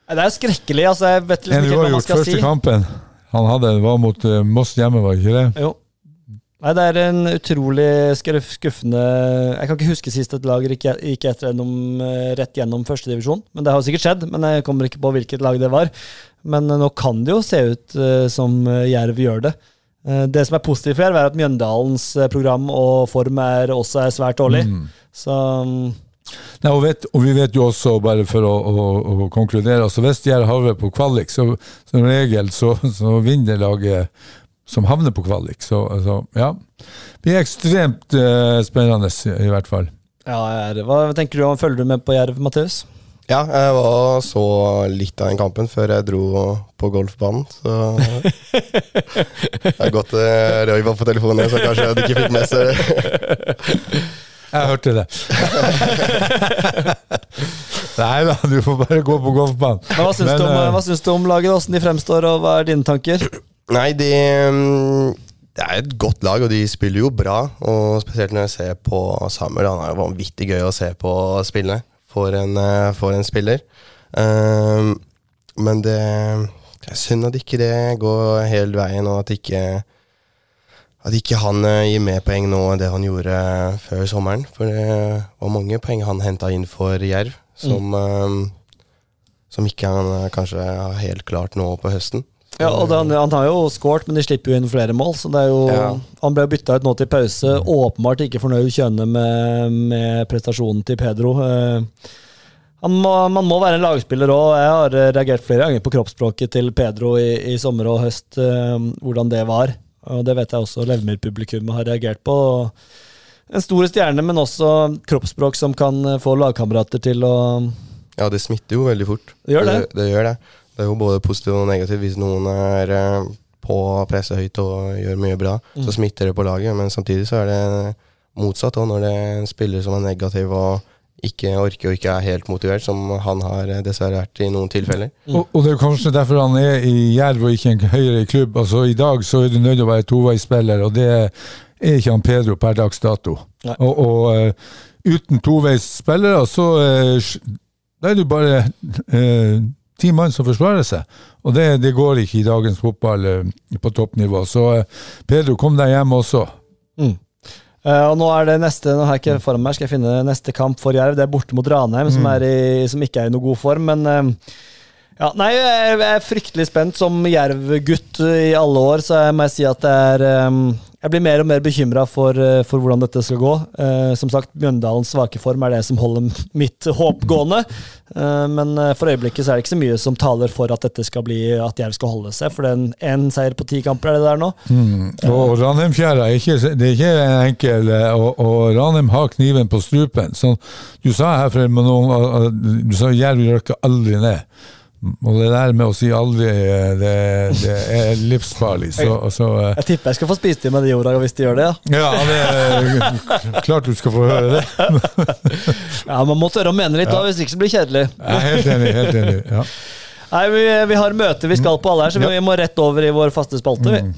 Det er jo skrekkelig. altså Jeg vet liksom ikke hva man skal første kampen han hadde, var mot eh, Moss hjemme, var ikke det? Jo. Nei, det er en utrolig skuffende Jeg kan ikke huske sist et lag gikk etter gjennom, eh, rett gjennom førstedivisjon. Men det har jo sikkert skjedd. Men jeg kommer ikke på hvilket lag det var. Men nå kan det jo se ut som Jerv gjør det. Eh, Det som er positivt for Jerv, er at Mjøndalens eh, program og form er, også er svært dårlig. Så mm, Nei, og, vet, og vi vet jo også, bare for å, å, å konkludere, altså hvis Jerv havner på kvalik, så som regel så, så vinner laget som havner på kvalik. Så så ja. Det blir ekstremt eh, spennende, i, hvert fall. ja, er, hva tenker du om Følger du med på Jerv, Matheus? Ja, jeg var så litt av den kampen før jeg dro på golfbanen, så <laughs> Det er godt eh, Røy var på telefonen, så kanskje du ikke fikk med seg det. <laughs> Jeg hørte det. <laughs> Nei da, du får bare gå på golfbanen. Men Hva syns, Men, du, om, eh, hva syns du om laget, hvordan de fremstår, og hva er dine tanker? Nei, de mm, Det er et godt lag, og de spiller jo bra. Og spesielt når jeg ser på Samuel. Han er jo vanvittig gøy å se på spille for en, eh, for en spiller. Ehm, men det, det er synd at ikke det går hele veien, og at ikke at ikke han eh, gir mer poeng nå enn det han gjorde før sommeren. For det var mange poeng han henta inn for Jerv, som, eh, som ikke han eh, kanskje har helt klart nå på høsten. Ja, og han, han har jo skåret, men de slipper jo inn flere mål. Så det er jo, Ja. Han ble bytta ut nå til pause. Åpenbart ikke fornøyd kjønne med, med prestasjonen til Pedro. Eh, han må, man må være en lagspiller òg. Jeg har eh, reagert flere ganger på kroppsspråket til Pedro i, i sommer og høst, eh, hvordan det var. Og Det vet jeg også Levmyr-publikummet har reagert på. En stor stjerne, men også kroppsspråk som kan få lagkamerater til å Ja, det smitter jo veldig fort. Det gjør det. Det, det gjør det. Det er jo både positivt og negativt. Hvis noen er eh, på presset høyt og gjør mye bra, Mm. så smitter det på laget. Men samtidig så er det motsatt òg, når det er en spiller som er negativ og ikke orker og ikke er helt motivert, som han har eh, dessverre vært i noen tilfeller. Og, og det er kanskje derfor han er i Jerv og ikke en høyere klubb. Altså I dag så er du nødt til å være toveispiller, og det er ikke han Pedro per dags dato. Nei. Og, og eh, uten toveisspillere, så sj- da er du bare eh, ti mann som forsvarer seg. Og det, det går ikke i dagens fotball eh, på toppnivå. Så eh, Pedro, kom deg hjem også. Eh, og nå er det neste Nå har jeg ikke foran meg, skal jeg finne neste kamp for Jerv. Det er borte mot Ranheim, som, er i, som ikke er i noe god form. Men uh, ja, nei, jeg er fryktelig spent. Som Jerv-gutt i alle år, så jeg må jeg si at det er eh, Jeg blir mer og mer bekymra for, eh, for hvordan dette skal gå. Eh, som sagt, Mjøndalens svake form er det som holder <laughs> mitt håp gående. Eh, men eh, for øyeblikket så er det ikke så mye som taler for at dette skal bli at Jerv skal holde seg. For den én seier på ti kamper er det der nå. Og Ranheimfjæra er det er ikke enkel, eh, og, og Ranheim har kniven på strupen. Så du sa her for noen Du sa Jerv røkker aldri ned. Og det der med å si aldri, eh, det, det er livsfarlig. Så, så eh, Jeg tipper jeg skal få spist i meg de orda hvis de gjør det. ja. ja, det klart du skal få høre det. <laughs> Ja, Man må tørre å mene litt, da, hvis ikke så blir det kjedelig. Er helt enig. helt enig, ja. <laughs> Nei, vi, vi har møte vi skal på alle her, så vi må rett over i vår faste spalte. Mm.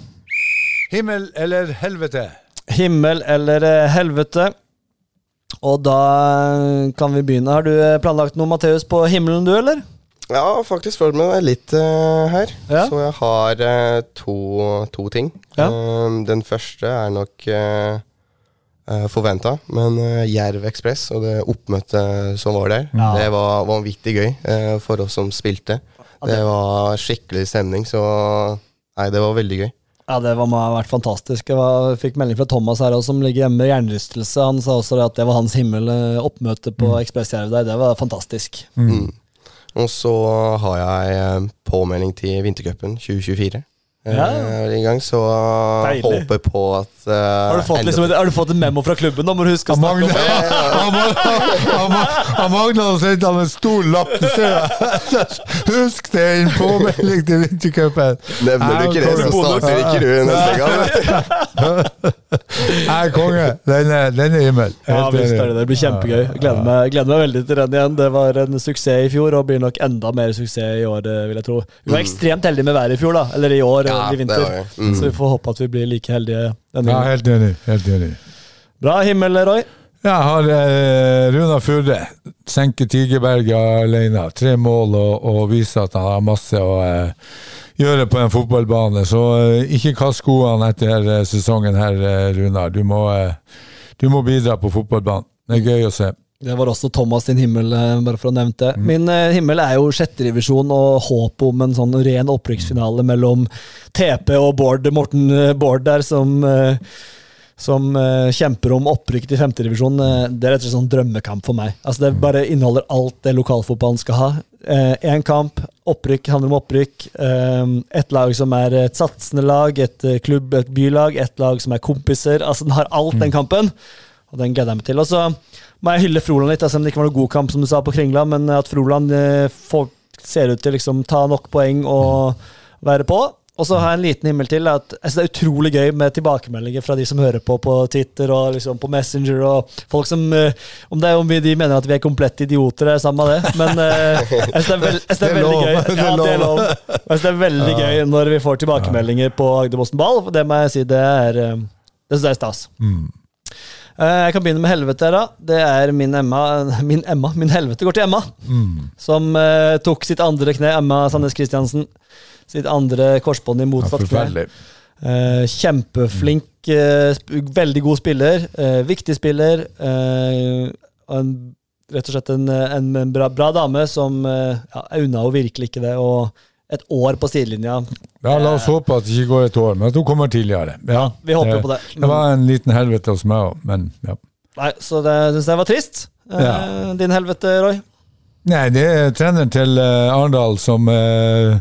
Himmel eller helvete? Himmel eller eh, helvete. Og da kan vi begynne. Har du planlagt noe, Matheus, på himmelen, du, eller? Ja, faktisk følger med meg litt uh, her. Ja. Så jeg har uh, to, to ting. Ja. Um, den første er nok uh, forventa, men uh, Jerv Ekspress og det oppmøtet som var der, Ja. det var vanvittig gøy for oss som spilte. det- var skikkelig stemning, så Nei, det var veldig gøy. Ja, det var, må ha vært fantastisk. Jeg var, fikk melding fra Thomas her også, som ligger hjemme med hjernerystelse. Han sa også at det var hans himmel. Oppmøte på Mm. Ekspressjerv der, det var fantastisk. Mm. Og så har jeg eh, påmelding til vintercupen 2024. Eh, Ja. i gang, så Deilig. håper på at uh, Har du fått, liksom, har du fått en memo fra klubben? Da må du huske å snakke om det. <laughs> han Magne- han Magne har sendt han en stor lapp. Du ser det. <laughs> Husk det er en påmelding til vintercupen! Nevner du ikke det, så starter ikke du neste gang. Jeg er konge. Den er, den er himmel. Ja, visst er det det. Blir kjempegøy. Gleder meg, gleder meg veldig til den igjen. Det var en suksess i fjor, og blir nok enda mer suksess i år, eh, vil jeg tro. Vi var ekstremt heldige med været i fjor, da. Eller i år, Ja, i vinter. Mm. Så vi får håpe at vi blir like heldige denne Ja, helt enig. Helt enig. Bra himmel, Roy. Jeg har eh, Runa Furre. Senker Tigerberget alene. Tre mål og, og viser at han har masse å eh, gjøre på en fotballbane. Så eh, ikke kast skoene etter eh, sesongen her, eh, Runar. Du må, eh, du må bidra på fotballbanen. Det er gøy å se. Det var også Thomas sin himmel, eh, bare for å nevne det. Min eh, himmel er jo sjetterevisjon og håp om en sånn ren opprykksfinale mellom TP og Bård, Morten Bård der, som som uh, kjemper om opprykk til femtedivisjon. Uh, det er rett og slett sånn drømmekamp for meg. Altså Det bare inneholder alt det lokalfotballen skal ha. Én kamp, opprykk handler om opprykk. Uh, et lag som er et satsende lag, et eh, klubb, et bylag, et lag som er kompiser. Altså Den har alt, den kampen. Og den gleder jeg meg til. Og så må jeg hylle Froland litt, altså, om det ikke var noen god kamp, som du sa, på Kringla, men at Froland eh, får, ser ut til liksom ta nok poeng og være på. Og så har jeg en liten himmel til. at synes Det er utrolig gøy med tilbakemeldinger fra de som hører på på Twitter og liksom på Messenger. og folk som, uh, Om det er om vi, de mener at vi er komplette idioter, er samme det. Men uh, synes det er, veld, <laughs> synes det er veldig gøy. Ja, det er lov. synes det er veldig gøy når vi får tilbakemeldinger på Agderposten Ball. for Det må jeg si, det er eh, Det er stas. Eh, Jeg kan begynne med helvete da. Det er min Emma <laughs> Min Emma, min helvete går til Emma. Som uh, tok sitt andre kne. Emma Sandnes Christiansen. Sitt andre korsbånd i Ja, motsatt kne. Eh, kjempeflink, eh, veldig god spiller. eh, viktig spiller. eh, en, rett og slett en, en, en bra, bra dame som uh, ja, unna henne virkelig ikke det. Og et år på sidelinja. Ja, La oss håpe at det ikke går et år, men at hun kommer tidligere. Ja, vi håper på det. Det var en liten helvete hos meg òg, men ja. Nei, så det syns jeg var trist. Ja. Din helvete, Roy. Nei, det er treneren til Arendal som uh,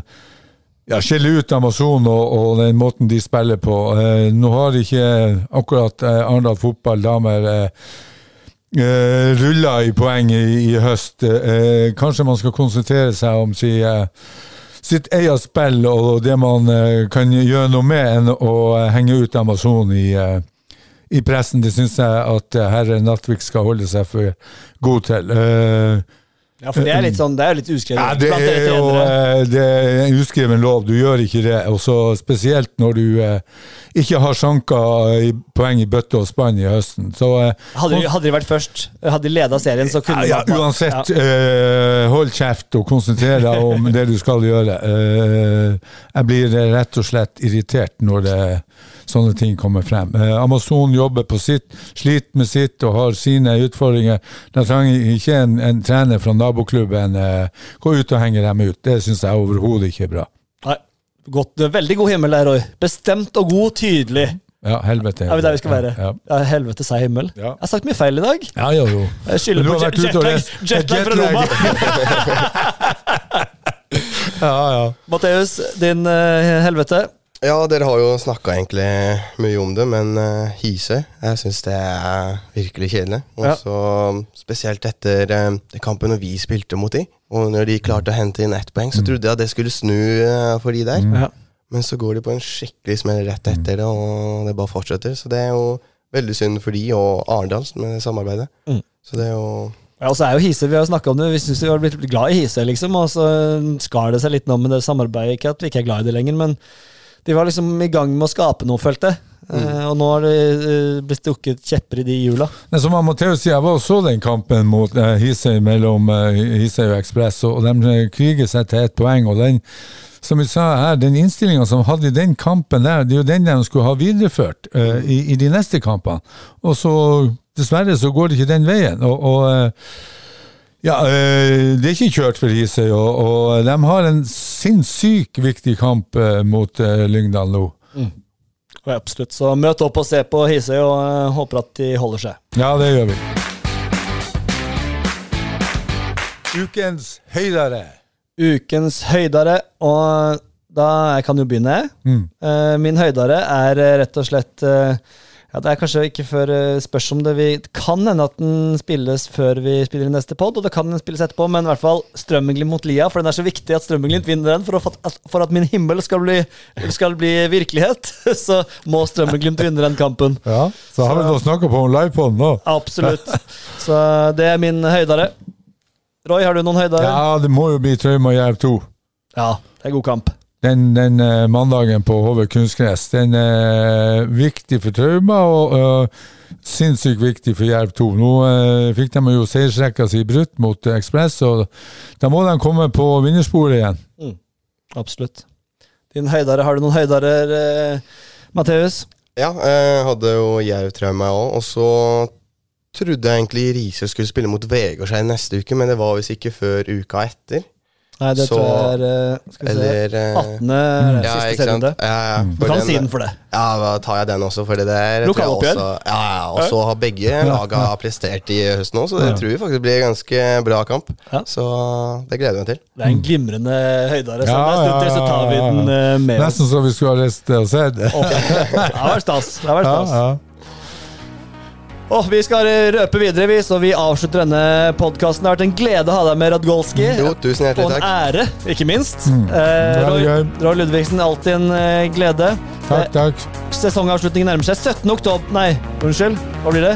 ja, skjelle ut Amazon og, og den måten de spiller på. Eh, nå har ikke akkurat eh, Arendal fotball damer uh, rulla i poeng i, i høst. Eh, kanskje man skal konsentrere seg om si, eh, sitt eget spill og det man eh, kan gjøre noe med, enn å eh, henge ut Amazon i, eh, i pressen. Det syns jeg at eh, herre Nattvik skal holde seg for god til. Eh, Ja, for det er litt sånn, det er litt uskrevet. ja, det er jo eh, det er en uskreven lov. Du gjør ikke det. Og så spesielt når du eh, ikke har sanka poeng i bøtte og spann i høsten. Så eh, Hadde de, hadde de vært først, hadde de leda serien, så kunne ja, ja, uansett, Ja. eh, hold kjeft og konsentrer deg om det du skal gjøre. Eh, jeg blir eh, rett og slett irritert når det, sånne ting kommer frem. Eh, Amazon jobber på sitt, sliter med sitt og har sine utfordringer. De trenger ikke en, en trener fra naboklubben eh, gå ut og henge dem ut. Det syns jeg overhodet ikke er bra. Nei, godt, veldig god himmel der, Roy. Bestemt og god, tydelig. Ja, helvete. Er vi der vi skal være? Ja, Ja, helvete seg himmel. Ja. Jeg har sagt mye feil i dag. ja. ja jo, jo. Jeg skylder på jetlag, jetlag fra. Roma. <laughs> Ja, ja. Matteus, din uh, helvete. Ja, dere har jo snakka egentlig mye om det, men uh, Hisøy Jeg syns det er virkelig kjedelig. Og Ja. så Spesielt etter uh, kampen når vi spilte mot de, og når de klarte å hente inn ett poeng, så trodde jeg at det skulle snu uh, for de der. Ja. Men så går de på en skikkelig smell rett etter det, og det bare fortsetter. Så det er jo veldig synd for de og Arendal med samarbeidet. Mm. Så det er jo Ja, og så er jo Hise, Vi har jo snakket om det, vi syns vi har blitt glad i Hise, liksom. Og så skar det seg litt nå med det samarbeidet. Ikke at vi ikke er glad i det lenger, men de var liksom i gang med å skape noe, følte jeg. Eh, og nå har det eh, blitt stukket kjepper i de hjula. Men som Matheus sier, jeg var og så den kampen mot uh, Hisøy mellom uh, Hisøy og Ekspress, og, og de eh, kriger seg til ett poeng. og den som vi sa her, Den innstillinga som hadde i den kampen, der, det er jo den de skulle ha videreført eh, i, i de neste kampene. Og så, dessverre, så går det ikke den veien. og, og eh, ja, eh, det er ikke kjørt for Hisøy, og, og de har en sinnssykt viktig kamp eh, mot eh, Lyngdal nå. Ja, absolutt. Så møt opp og se på Hisøy, og håper at de holder seg. Ja, det gjør vi. Ukens høydere. Ukens høydere, og da jeg kan jo begynne. Mm. Min høydere er rett og slett Ja, det er kanskje ikke før eh, spørs om det vi kan hende at den spilles før vi spiller i neste pod, og det kan den spilles etterpå, men i hvert fall Strømmeglimt mot Lia, for den er så viktig at Strømmeglimt vinner den. For, at, for at min himmel skal bli, skal bli virkelighet, <laughs> så må Strømmeglimt vinne den kampen. Ja, så har vi noe å snakke på livepoden nå. Absolutt. Så det er min høydare. Roy, har du noen høydare? Ja, det må jo bli Trauma Jerv 2. Ja, det er god kamp. Den, den eh, mandagen på HV kunstgress. Den er viktig for Trauma og uh, sinnssykt viktig for Jerv 2. Nå uh, fikk de jo seiersrekka si brutt mot eh, Ekspress, og da må de komme på vinnersporet igjen. Absolutt. Din høydare, har du noen høydarer, uh, Matheus? Ja, jeg hadde jo Jerv-trauma òg, og så trodde jeg egentlig Riise skulle spille mot Vegårshei neste uke, men det var visst ikke før uka etter. Nei, det Så- tror jeg er eh, Skal vi Eller se, 18. Mm. det Ja, siste serierunde. Ja, ja, Du kan den- si den for det. Ja, da tar jeg den også, for det der Lokaloppgjør? Ja, ja, og så har begge laga prestert i høst nå, så det Ja. tror vi faktisk blir en ganske bra kamp. Ja. Så det gleder vi meg til. Det er en glimrende høydare, Så Ja, neste ja, så tar vi den eh, med oss. Nesten så vi skulle ha reist og sett det. Det har vært stas. Det har vært stas. Ja. Vi skal eh, røpe videre, vi, så vi avslutter denne podkasten. Det har vært en glede å ha deg med, Radgolski. Jo, tusen Og en takk. ære, ikke minst. Mm. Eh, Roy. Roy Ludvigsen, alltid en eh, glede. Takk, takk. Sesongavslutningen nærmer seg 17. oktober Nei, unnskyld. Hva blir det?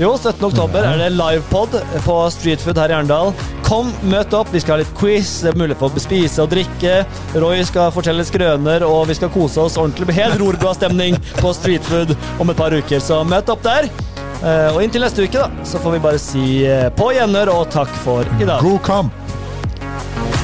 Jo, 17. oktober er det livepod på Streetfood her i Arendal. Kom, møt opp. Vi skal ha litt quiz, det er mulig for å spise og drikke. Roy skal fortelle skrøner, og vi skal kose oss ordentlig med helt Rorbua-stemning på Streetfood om et par uker. Så møt opp der. Eh, og inntil neste uke, da, så får vi bare si eh, på gjenhør og takk for i dag. God kamp!